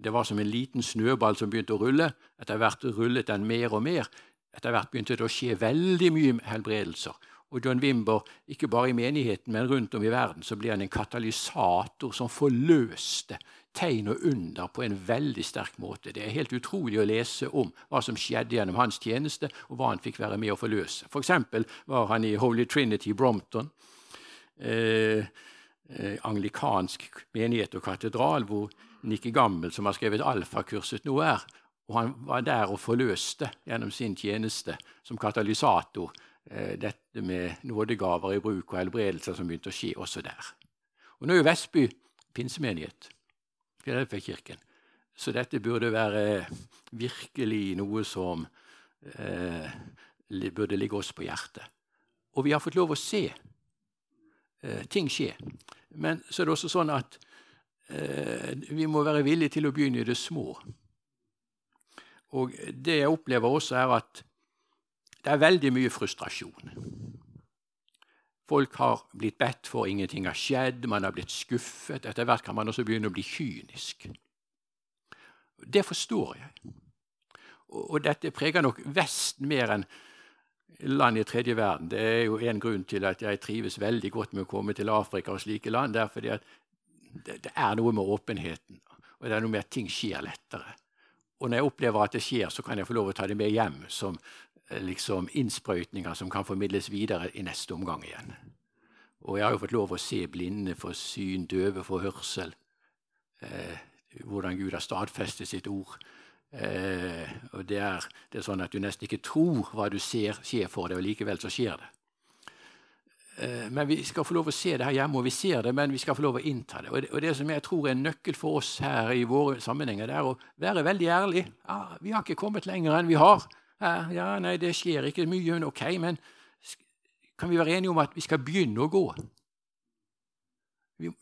Det var som en liten snøball som begynte å rulle. Etter hvert rullet den mer og mer. Etter hvert begynte det å skje veldig mye helbredelser. Og John Wimber, ikke bare i menigheten, men rundt om i verden, så ble han en katalysator som forløste tegn og under på en veldig sterk måte. Det er helt utrolig å lese om hva som skjedde gjennom hans tjeneste, og hva han fikk være med å forløse. For eksempel var han i Holy Trinity Brompton, eh, eh, anglikansk menighet og katedral, hvor Nikke Gammel, som har skrevet alfakurset, nå er. Og han var der og forløste gjennom sin tjeneste som katalysator eh, dette med nådegaver i bruk og helbredelser som begynte å skje også der. Og Nå er jo Vestby pinsemenighet. Filadelfia-kirken. Så dette burde være virkelig noe som eh, burde ligge oss på hjertet. Og vi har fått lov å se eh, ting skje. Men så er det også sånn at eh, vi må være villige til å begynne i det små. Og det jeg opplever også, er at det er veldig mye frustrasjon. Folk har blitt bedt for, ingenting har skjedd, man har blitt skuffet. Etter hvert kan man også begynne å bli kynisk. Det forstår jeg. Og dette preger nok Vesten mer enn land i tredje verden. Det er jo en grunn til at jeg trives veldig godt med å komme til Afrika og slike land. Det er fordi at det er noe med åpenheten, og det er noe med at ting skjer lettere. Og når jeg opplever at det skjer, så kan jeg få lov å ta det med hjem som Eh, liksom innsprøytninger som kan formidles videre i neste omgang igjen. Og jeg har jo fått lov å se blinde for syn, døve for hørsel. Eh, hvordan Gud har stadfestet sitt ord. Eh, og det er, det er, sånn at du nesten ikke tror hva du ser skjer for deg, og likevel så skjer det. Eh, men vi skal få lov å se det her hjemme, og vi ser det, men vi skal få lov å innta det. Og det, og det som jeg tror er en nøkkel for oss her i våre sammenhenger, det er å være veldig ærlig. Ja, vi har ikke kommet lenger enn vi har. Ja, nei, det skjer ikke mye, men ok, men kan vi være enige om at vi skal begynne å gå?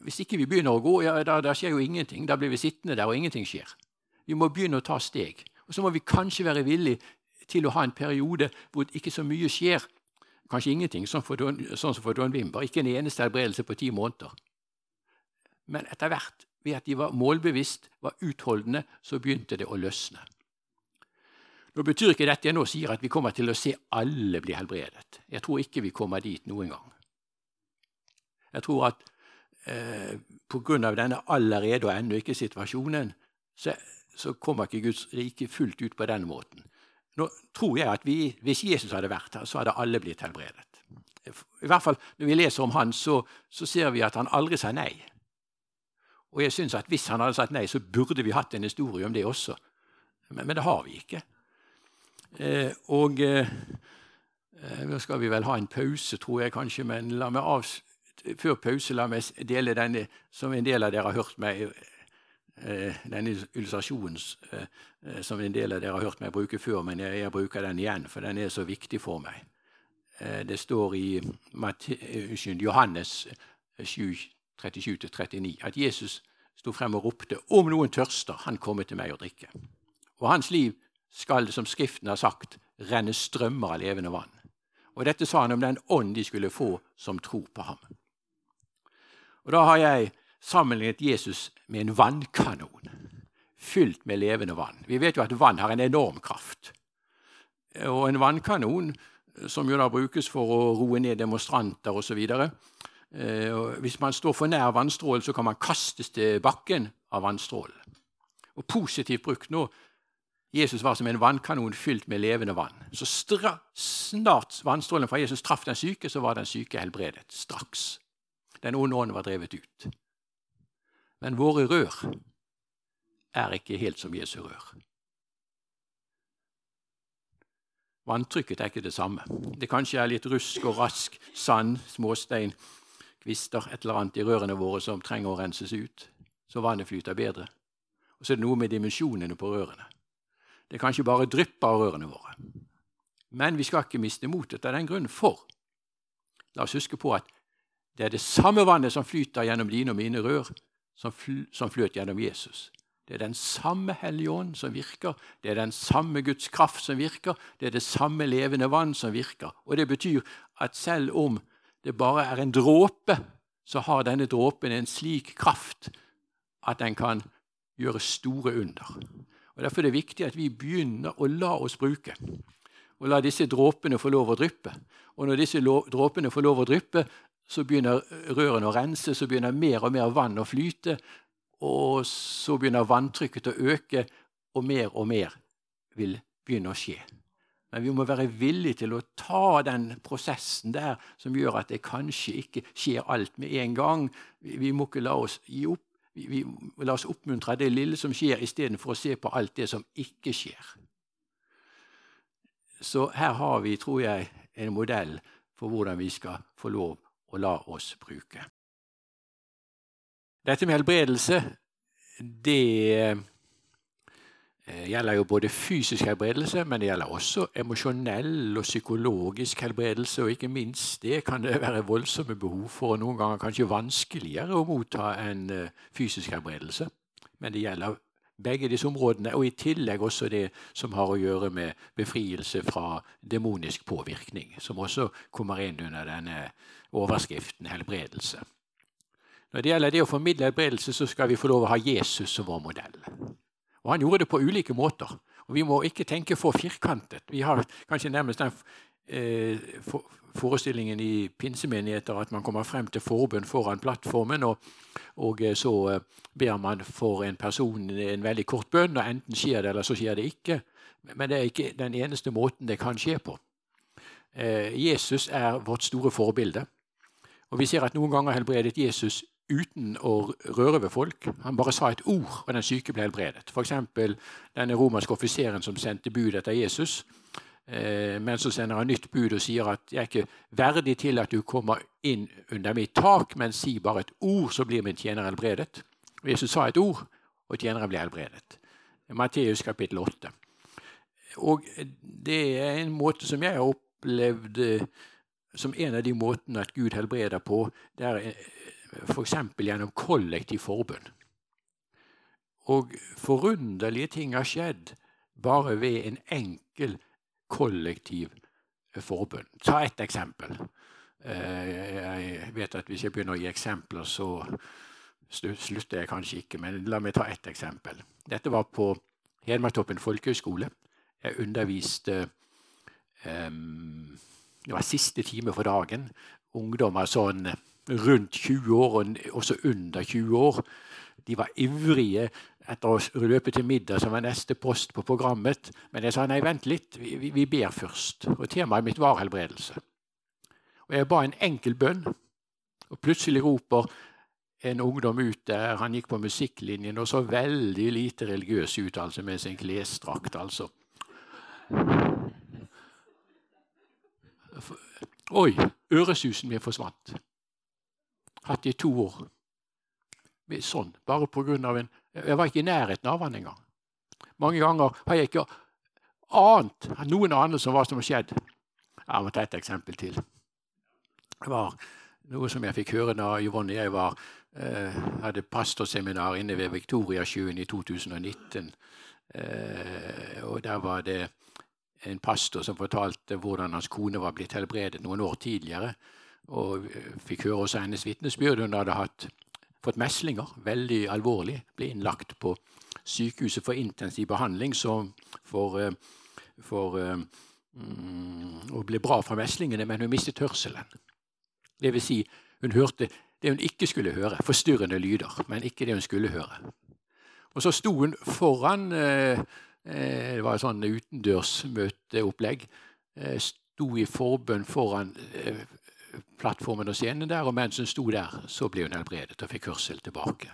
Hvis ikke vi begynner å gå, ja, da, da skjer jo ingenting. Da blir vi sittende der, og ingenting skjer. Vi må begynne å ta steg. Og så må vi kanskje være villige til å ha en periode hvor ikke så mye skjer. Kanskje ingenting, sånn, sånn som for Don Wimber. Ikke en eneste helbredelse på ti måneder. Men etter hvert, ved at de var målbevisst, var utholdende, så begynte det å løsne. Nå betyr ikke dette jeg nå sier at vi kommer til å se alle bli helbredet. Jeg tror ikke vi kommer dit noen gang. Jeg tror at eh, pga. denne allerede og ennå ikke situasjonen, så, så, kommer ikke Guds rike fullt ut på den måten. Nå tror jeg at vi, Hvis Jesus hadde vært her, så hadde alle blitt helbredet. I hvert fall Når vi leser om han, så, så ser vi at han aldri sa nei. Og jeg synes at Hvis han hadde sagt nei, så burde vi hatt en historie om det også. Men, men det har vi ikke. Eh, og eh, nå skal vi vel ha en pause, tror jeg kanskje, men la meg av, før pause la meg dele denne som en del av dere har hørt meg denne illustrasjonen som en del av dere har hørt meg bruke før, men jeg, jeg bruker den igjen, for den er så viktig for meg. Det står i Johannes 7, 37-39 at Jesus sto frem og ropte om noen tørster, han kommer til meg å drikke. Og hans liv skal som Skriften har sagt, renne strømmer av levende vann. Og Dette sa han om den ånd de skulle få som tror på ham. Og Da har jeg sammenlignet Jesus med en vannkanon fylt med levende vann. Vi vet jo at vann har en enorm kraft. Og en vannkanon, som jo da brukes for å roe ned demonstranter osv. Eh, hvis man står for nær vannstrålen, så kan man kastes til bakken av vannstrålen. Og Positivt brukt nå Jesus var som en vannkanon fylt med levende vann. Så snart vannstrålen fra Jesus traff den syke, så var den syke helbredet. Straks. Den onde ånden var drevet ut. Men våre rør er ikke helt som Jesu rør. Vanntrykket er ikke det samme. Det kanskje er litt rusk og rask, sand, småstein, kvister, et eller annet i rørene våre som trenger å renses ut, så vannet flyter bedre. Og så er det noe med dimensjonene på rørene. Det kan ikke bare dryppe av rørene våre. Men vi skal ikke miste motet av den grunn, for la oss huske på at det er det samme vannet som flyter gjennom dine og mine rør, som, fl som fløt gjennom Jesus. Det er den samme Hellige Ånd som virker, det er den samme Guds kraft som virker, det er det samme levende vann som virker. Og Det betyr at selv om det bare er en dråpe, så har denne dråpen en slik kraft at den kan gjøre store under. Og Derfor er det viktig at vi begynner å la oss bruke, og la disse dråpene få lov å dryppe. Og når disse dråpene får lov å dryppe, så begynner rørene å rense, så begynner mer og mer vann å flyte, og så begynner vanntrykket å øke, og mer og mer vil begynne å skje. Men vi må være villige til å ta den prosessen der som gjør at det kanskje ikke skjer alt med en gang. Vi må ikke la oss gi opp. Vi, må la oss oppmuntre det lille som skjer, istedenfor å se på alt det som ikke skjer. Så her har vi, tror jeg, en modell for hvordan vi skal få lov å la oss bruke. Dette med helbredelse det eh, gjelder jo både fysisk helbredelse, men det gjelder også emosjonell og psykologisk helbredelse. Og ikke minst det kan det være voldsomme behov for, og noen ganger kanskje vanskeligere å motta enn eh, fysisk helbredelse. Men det gjelder begge disse områdene, og i tillegg også det som har å gjøre med befrielse fra demonisk påvirkning, som også kommer inn under denne overskriften helbredelse. Når det gjelder det å formidle helbredelse, så skal vi få lov å ha Jesus som vår modell. Og Han gjorde det på ulike måter. Og Vi må ikke tenke for firkantet. Vi har kanskje nærmest den eh, forestillingen i pinsemenigheter at man kommer frem til forbønn foran plattformen, og, og, eh, så eh, ber man for en person en veldig kort bønn, og enten skjer det, eller så skjer det ikke. Men det er ikke den eneste måten det kan skje på. Eh, Jesus er vårt store forbilde. Og Vi ser at noen ganger helbredet Jesus uten å røre ved folk. Han bare sa et ord, og den syke ble helbredet. F.eks. denne romerske offiseren som sendte bud etter Jesus. Eh, men så sender han nytt bud og sier at 'jeg er ikke verdig til at du kommer inn under mitt tak', men si bare et ord, så blir min tjener helbredet. Og Jesus sa et ord, og tjeneren ble helbredet. Matteus kapittel 8. Og det er en måte som jeg har opplevd eh, som en av de måtene at Gud helbreder på. Det er eh, f.eks. gjennom kollektiv forbund. Og forunderlige ting har skjedd bare ved en enkel kollektiv forbund. Ta ett eksempel. Eh, jeg vet at hvis jeg begynner å gi eksempler, så slutter jeg kanskje ikke, men la meg ta ett eksempel. Dette var på Hedmarktoppen folkehøgskole. Jeg underviste um, Det var siste time for dagen. Ungdommer sånn rundt 20 år, og også under 20 år. De var ivrige etter å løpe til middag, som var neste post på programmet. Men jeg sa nei, vent litt, vi, vi ber først. Og temaet mitt var helbredelse. Og jeg ba en enkel bønn, og plutselig roper en ungdom ut der. Han gikk på musikklinjen og så veldig lite religiøs ut, altså med sin klesdrakt, altså. Oi, øresusen min forsvant. Hatt i to år. Sånn, bare på grunn av en Jeg var ikke i nærheten av han engang. Mange ganger har jeg ikke ant noen anelse om hva som har skjedd. Jeg må ta et eksempel til. Det var noe som jeg fikk høre da Yvonne og jeg var, eh, hadde pastorseminar inne ved Viktoriasjøen i 2019. Eh, og Der var det en pastor som fortalte hvordan hans kone var blitt helbredet noen år tidligere. Og fikk høre også hennes vitnesbyrd. Hun hadde hatt fått meslinger, veldig alvorlig. Ble innlagt på sykehuset for intensiv behandling for, eh, for mm, å bli bra fra meslingene, men hun mistet hørselen. Det vil si, hun hørte det hun ikke skulle høre, forstyrrende lyder, men ikke det hun skulle høre. Og så sto hun foran eh, eh Det var et sånn utendørsmøteopplegg. Eh, sto i forbønn foran eh, plattformen og scenen der, og mens hun sto der, så ble hun helbredet og fikk hørsel tilbake.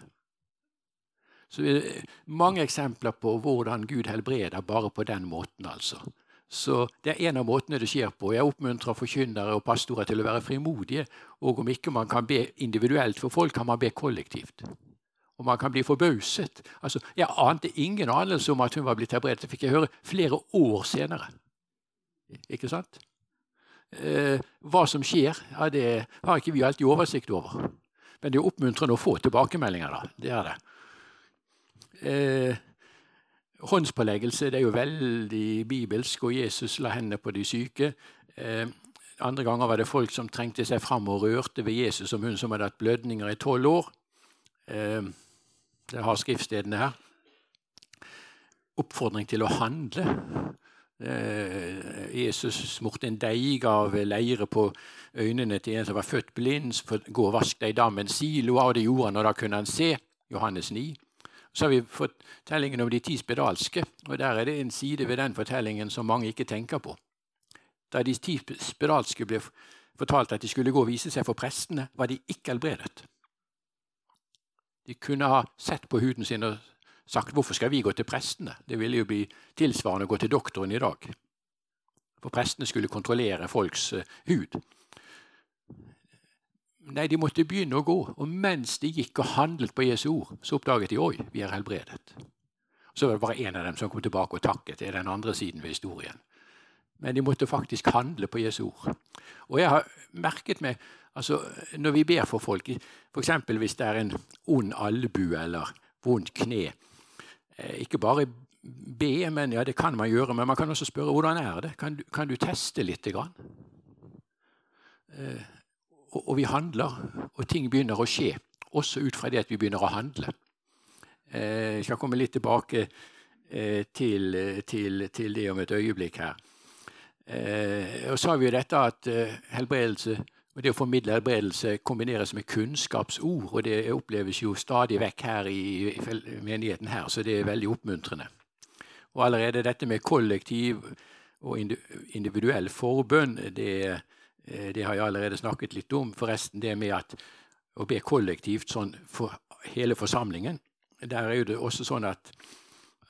Så det er Mange eksempler på hvordan Gud helbreder bare på den måten. altså. Så Det er en av måtene det skjer på. Jeg oppmuntrer forkynnere og pastorer til å være frimodige. Og om ikke man kan be individuelt for folk, kan man be kollektivt. Og man kan bli forbauset. Altså, jeg ante ingen anelse om at hun var blitt helbredet. Det fikk jeg høre flere år senere. Ikke sant? Eh, hva som skjer, ja, det har ikke vi alltid oversikt over. Men det er oppmuntrende å få tilbakemeldinger. da. Det er det. Eh, håndspåleggelse det er jo veldig bibelsk, og Jesus la hendene på de syke. Eh, andre ganger var det folk som trengte seg fram og rørte ved Jesus som hun som hadde hatt blødninger i tolv år. Eh, jeg har skriftstedene her. Oppfordring til å handle. Eh, Jesus smurte en deig av leire på øynene til en som var født blind. 'Gå og vask deg i dammen siloa', og det gjorde han, og da kunne han se. Johannes 9. Så har vi fortellingen om de ti spedalske. og Der er det en side ved den fortellingen som mange ikke tenker på. Da de ti spedalske ble fortalt at de skulle gå og vise seg for prestene, var de ikke helbredet. De kunne ha sett på huden sin og sagt 'hvorfor skal vi gå til prestene'? Det ville jo bli tilsvarende å gå til doktoren i dag. For prestene skulle kontrollere folks uh, hud. Nei, de måtte begynne å gå. Og mens de gikk og handlet på Jesu ord, så oppdaget de oi, vi er helbredet. Så var det bare en av dem som kom tilbake og takket. Det er den andre siden ved historien. Men de måtte faktisk handle på Jesu ord. Og jeg har merket meg altså, Når vi ber for folk, f.eks. hvis det er en ond albue eller vondt kne Eh, ikke bare be, men ja, det kan man gjøre. Men man kan også spørre hvordan er det Kan du, kan du teste litt? Grann? Eh, og, og, vi handler, og ting begynner å skje. Også ut fra det at vi begynner å handle. Eh, jeg skal komme litt tilbake til, til, til det om et øyeblikk her. Og så har vi jo dette at helbredelse og Det å formidle helbredelse kombineres med kunnskapsord, og det oppleves jo stadig vekk her i menigheten her, så det er veldig oppmuntrende. Og allerede dette med kollektiv og individuell forbønn, det, det, har jeg allerede snakket litt om. Forresten det med at å be kollektivt sånn for hele forsamlingen, der er det også sånn at,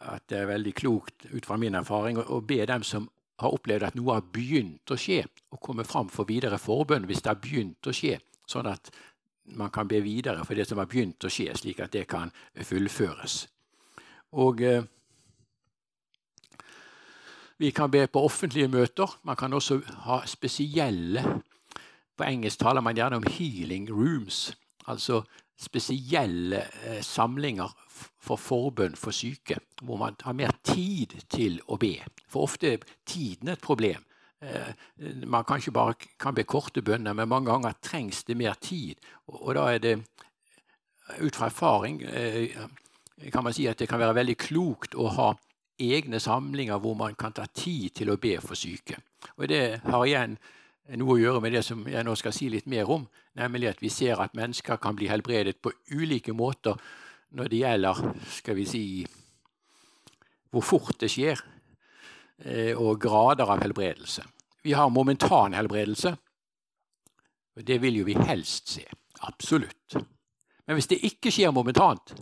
at det er veldig klokt ut fra min erfaring å be dem som har opplevd at noe har begynt å skje, og kommer fram for videre forbønn hvis det har begynt å skje, sånn at man kan be videre for det som har begynt å skje, slik at det kan fullføres. Og eh, Vi kan be på offentlige møter. Man kan også ha spesielle På engelsk taler man gjerne om 'healing rooms', altså spesielle eh, samlinger for forbønn for syke, hvor man har mer tid til å be. For ofte er tiden et problem. Eh, man kan ikke bare kan be korte bønner, men mange ganger trengs det mer tid. Og da er det, ut fra erfaring, eh, kan man si at det kan være veldig klokt å ha egne samlinger hvor man kan ta tid til å be for syke. Og det har igjen noe å gjøre med det som jeg nå skal si litt mer om, nemlig at vi ser at mennesker kan bli helbredet på ulike måter når det gjelder skal vi si, hvor fort det skjer, eh, og grader av helbredelse. Vi har momentan helbredelse. og Det vil jo vi helst se. Absolutt. Men hvis det ikke skjer momentant,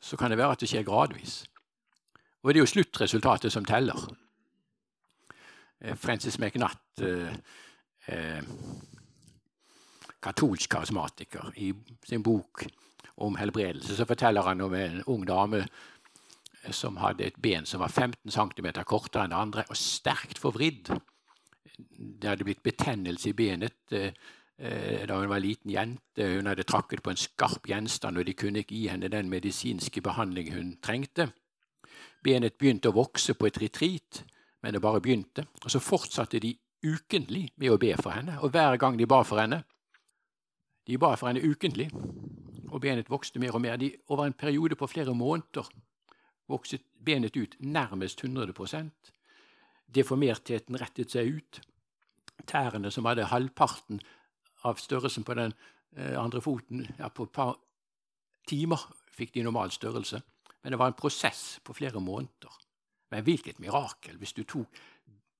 så kan det være at det skjer gradvis. Og det er jo sluttresultatet som teller. Eh, Francis McNutt, eh, eh, katolsk karismatiker, i sin bok om helbredelse, så forteller han om en ung dame som hadde et ben som var 15 cm kortere enn det andre, og sterkt forvridd. Det hadde blitt betennelse i benet eh, da hun var liten jente. Hun hadde trakket på en skarp gjenstand, og de kunne ikke gi henne den medisinske behandling hun trengte. Benet begynte å vokse på et retreat, men det bare begynte. Og så fortsatte de ukentlig med å be for henne, og hver gang de ba for henne De ba for henne ukentlig, og benet vokste mer og mer. De, over en periode på flere måneder vokset benet ut nærmest 100% Deformertheten rettet seg ut. Tærne, som hadde halvparten av størrelsen på den eh, andre foten, ja, på et par timer fikk de normal størrelse. Men det var en prosess på flere måneder. Men hvilket mirakel hvis du tok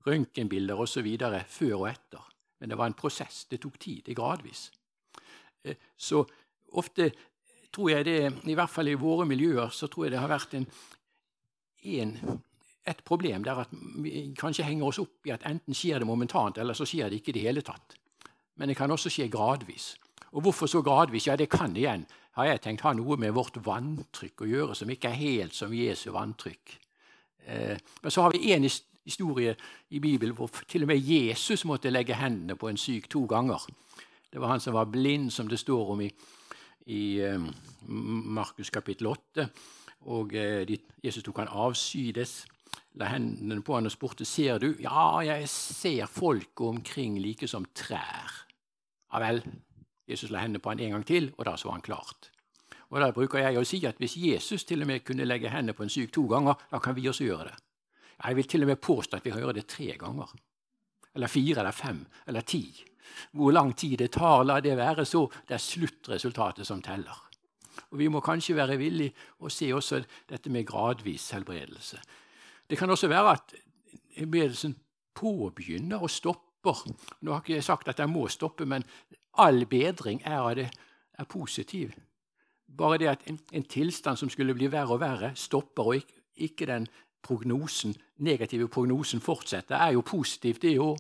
røntgenbilder osv. før og etter. Men det var en prosess. Det tok tid. Det gradvis. Eh, så ofte tror jeg det, i hvert fall i våre miljøer, så tror jeg det har vært en, en, et problem der at vi kanskje henger oss opp i at enten skjer det momentant, eller så skjer det ikke i det hele tatt. Men det kan også skje gradvis. Og hvorfor så gradvis? Ja, det kan igjen, har jeg tenkt, ha noe med vårt vanntrykk å gjøre, som ikke er helt som Jesu vanntrykk. Eh, men så har vi en historie i Bibelen hvor til og med Jesus måtte legge hendene på en syk to ganger. Det var han som var blind, som det står om i, i um, Markus kapittel 8. Og uh, de, Jesus tok han avsydes, la hendene på han og spurte ser du. Ja, jeg ser folk omkring like som trær. Ja vel. Jesus la hendene på han en gang til, og da så han klart. Og Da bruker jeg å si at hvis Jesus til og med kunne legge hendene på en syk to ganger, da kan vi også gjøre det. Jeg vil til og med påstå at vi kan gjøre det tre ganger. Eller fire, eller fem, eller ti. Hvor lang tid det tar, la det være så. Det er sluttresultatet som teller. Og Vi må kanskje være villige å se også dette med gradvis helbredelse. Det kan også være at helbredelsen påbegynner og stopper. Nå har ikke jeg sagt at jeg må stoppe, men all bedring er, det, er positiv. Bare det at en, en, tilstand som skulle bli verre og verre, stopper, og ikke, ikke den prognosen, negative prognosen fortsetter, er jo positivt, det òg.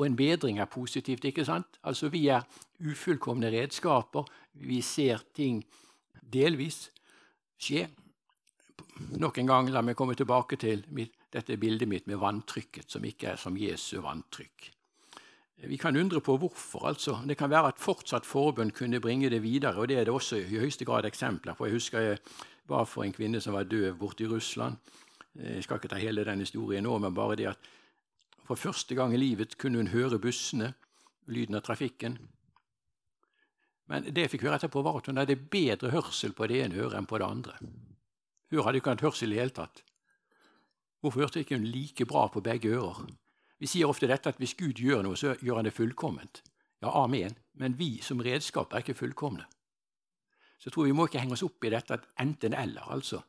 Og en bedring er positivt. ikke sant? Altså, Vi er ufullkomne redskaper. Vi ser ting delvis skje. Nok en gang, la meg komme tilbake til mitt, dette bildet mitt med vanntrykket, som ikke er som Jesu vanntrykk. Vi kan undre på hvorfor. altså. Det kan være at fortsatt forbund kunne bringe det videre. og Det er det også i høyeste grad eksempler på. Jeg husker jeg var for en kvinne som var døv borte i Russland. Jeg skal ikke ta hele den historien nå, men bare det at for første gang i livet kunne hun høre bussene, lyden av trafikken. Men det jeg fikk høre etterpå, var at hun hadde bedre hørsel på det ene øret enn på det andre. Hun hadde ikke hatt hørsel i det hele tatt. Hvorfor hørte ikke hun like bra på begge ører? Vi sier ofte dette at hvis Gud gjør noe, så gjør han det fullkomment. Ja, amen. Men vi som redskap er ikke fullkomne. Så jeg tror vi må ikke henge oss opp i dette at enten-eller. altså.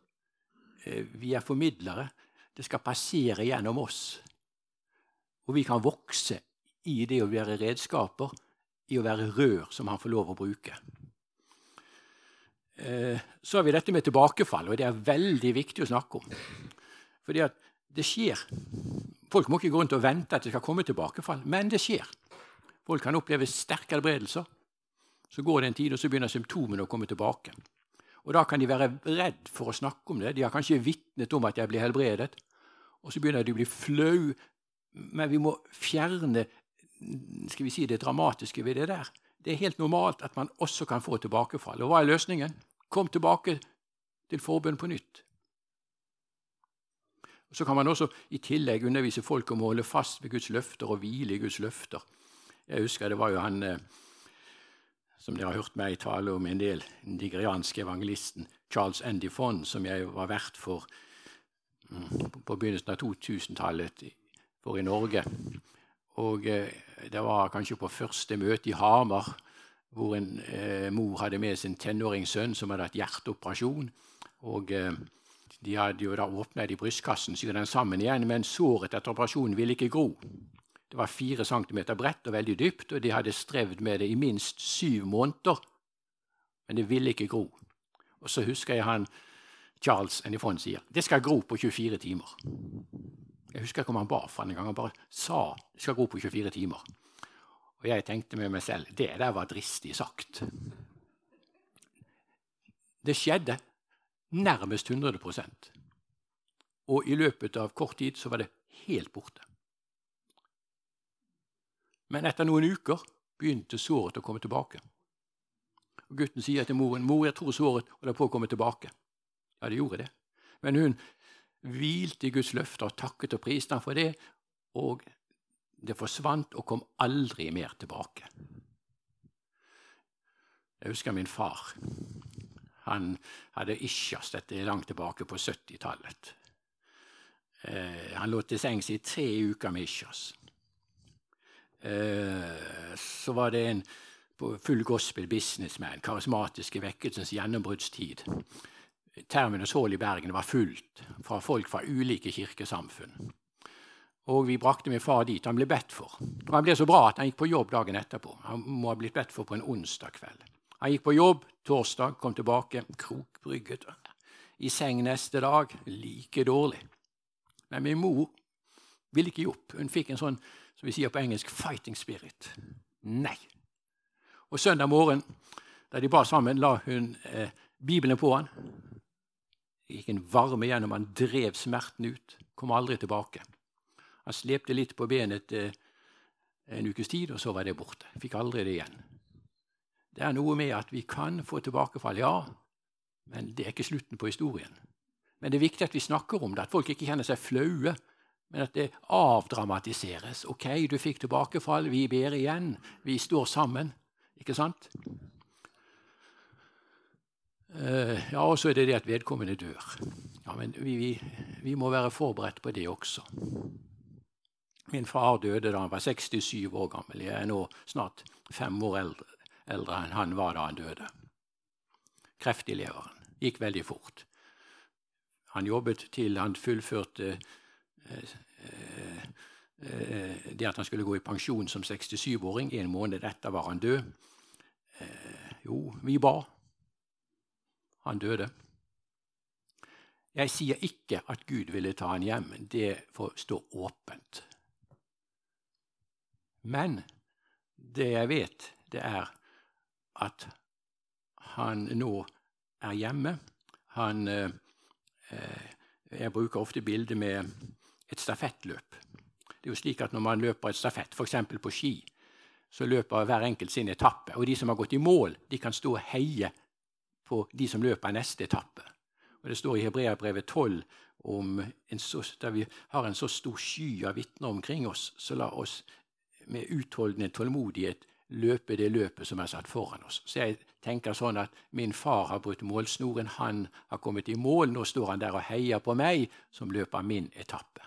Eh, vi er formidlere. Det skal passere gjennom oss. Og vi kan vokse i det å være redskaper, i å være rør som han får lov å bruke. Eh, så har vi dette med tilbakefall, og det er veldig viktig å snakke om. Fordi at det skjer. Folk må ikke gå rundt og vente at det skal komme tilbakefall, men det skjer. Folk kan oppleve sterke helbredelser. Så går det en tid, og så begynner symptomene å komme tilbake. Og Da kan de være redd for å snakke om det. De har kanskje vitnet om at jeg blir helbredet. Og så begynner de å bli flau. Men vi må fjerne skal vi si, det dramatiske ved det der. Det er helt normalt at man også kan få tilbakefall. Og hva er løsningen? Kom tilbake til forbund på nytt. Så kan man også i tillegg undervise folk om å holde fast ved Guds løfter og hvile i Guds løfter. Jeg husker det var jo han eh, som dere har hørt meg tale om en del, den nigerianske evangelisten Charles Andy Fond, som jeg var vert for mm, på begynnelsen av 2000-tallet for i Norge. Og eh, Det var kanskje på første møte i Hamar, hvor en eh, mor hadde med sin tenåringssønn som hadde hatt hjerteoperasjon. og de hadde jo da åpnet i brystkassen, sydd den sammen igjen, men såret etter operasjonen ville ikke gro. Det var fire centimeter bredt og veldig dypt, og de hadde strevd med det i minst syv måneder. Men det ville ikke gro. Og så husker jeg han Charles Enifon sier det skal gro på 24 timer. Jeg husker ikke om han ba for en gang. Han bare sa det skal gro på 24 timer. Og jeg tenkte med meg selv det der var dristig sagt. Det skjedde nærmest 100% Og i løpet av kort tid så var det helt borte. Men etter noen uker begynte såret å komme tilbake. Og Gutten sier til moren 'Mor, jeg tror såret holder på å komme tilbake.' Ja, det gjorde det. Men hun hvilte i Guds løfter og takket og priste ham for det, og det forsvant og kom aldri mer tilbake. Jeg husker min far. Han hadde ischias, dette langt tilbake på 70-tallet. Eh, han lå til sengs i tre uker med ischias. Eh, så var det en full gospel businessman, karismatiske vekkelsens gjennombruddstid. Terminus Hall i Bergen var fullt fra folk fra ulike kirkesamfunn. Og vi brakte min far dit. Han ble bedt for. Og han ble så bra at han gikk på jobb dagen etterpå. Han må ha blitt bedt for på en onsdag kveld. Han gikk på jobb torsdag, kom tilbake krokbrygget. I seng neste dag like dårlig. Men min mor ville ikke gi opp. Hun fikk en sånn som vi sier på engelsk 'fighting spirit'. Nei. Og søndag morgen, da de ba sammen, la hun eh, Bibelen på han. Det gikk en varme gjennom han, drev smerten ut. Kom aldri tilbake. Han slepte litt på benet eh, en ukes tid, og så var det borte. Fikk aldri det igjen. Det er noe med at vi kan få tilbakefall, ja, men det er ikke slutten på historien. Men det er viktig at vi snakker om det, at folk ikke kjenner seg flaue, men at det avdramatiseres. Ok, du fikk tilbakefall, vi ber igjen, vi står sammen. Ikke sant? Uh, ja, og så er det det at vedkommende dør. Ja, Men vi, vi, vi må være forberedt på det også. Min far døde da han var 67 år gammel. Jeg er nå snart fem år eldre, eldre enn han var da han døde. Kreft i leveren. Gikk veldig fort. Han jobbet til han fullførte eh, eh, eh det at han skulle gå i pensjon som 67-åring. En måned etter var han død. Eh, jo, vi ba. Han døde. Jeg sier ikke at Gud ville ta han hjem. Det får stå åpent. Men det jeg vet, det er at han nå er hjemme. Han eh, eh Jeg bruker ofte bildet med et stafettløp. Det er jo slik at Når man løper et stafett, f.eks. på ski, så løper hver enkelt sin etappe. Og de som har gått i mål, de kan stå og heie på de som løper neste etappe. Og Det står i Hebreabrevet 12 om så, der vi har en så stor sky av vitner omkring oss, så la oss med utholdende tålmodighet løpe det løpet som er satt foran oss. Så jeg tenker sånn at min far har brutt målsnoren, han har kommet i mål, nå står han der og heier på meg som løper min etappe.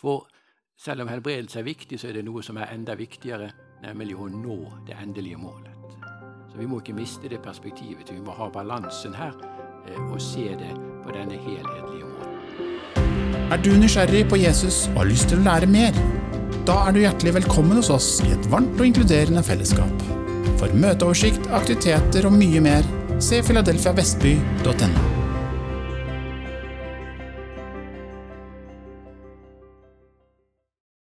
For selv om helbredelse er viktig, så er det noe som er enda viktigere, nemlig å nå det endelige målet. Så vi må ikke miste det perspektivet. Vi må ha balansen her eh, og se det på denne helhetlige måten. Er du nysgjerrig på Jesus og har lyst til å lære mer? Da er du hjertelig velkommen hos oss i et varmt og inkluderende fellesskap. For møteoversikt, aktiviteter og mye mer, se filadelfiavestby.no.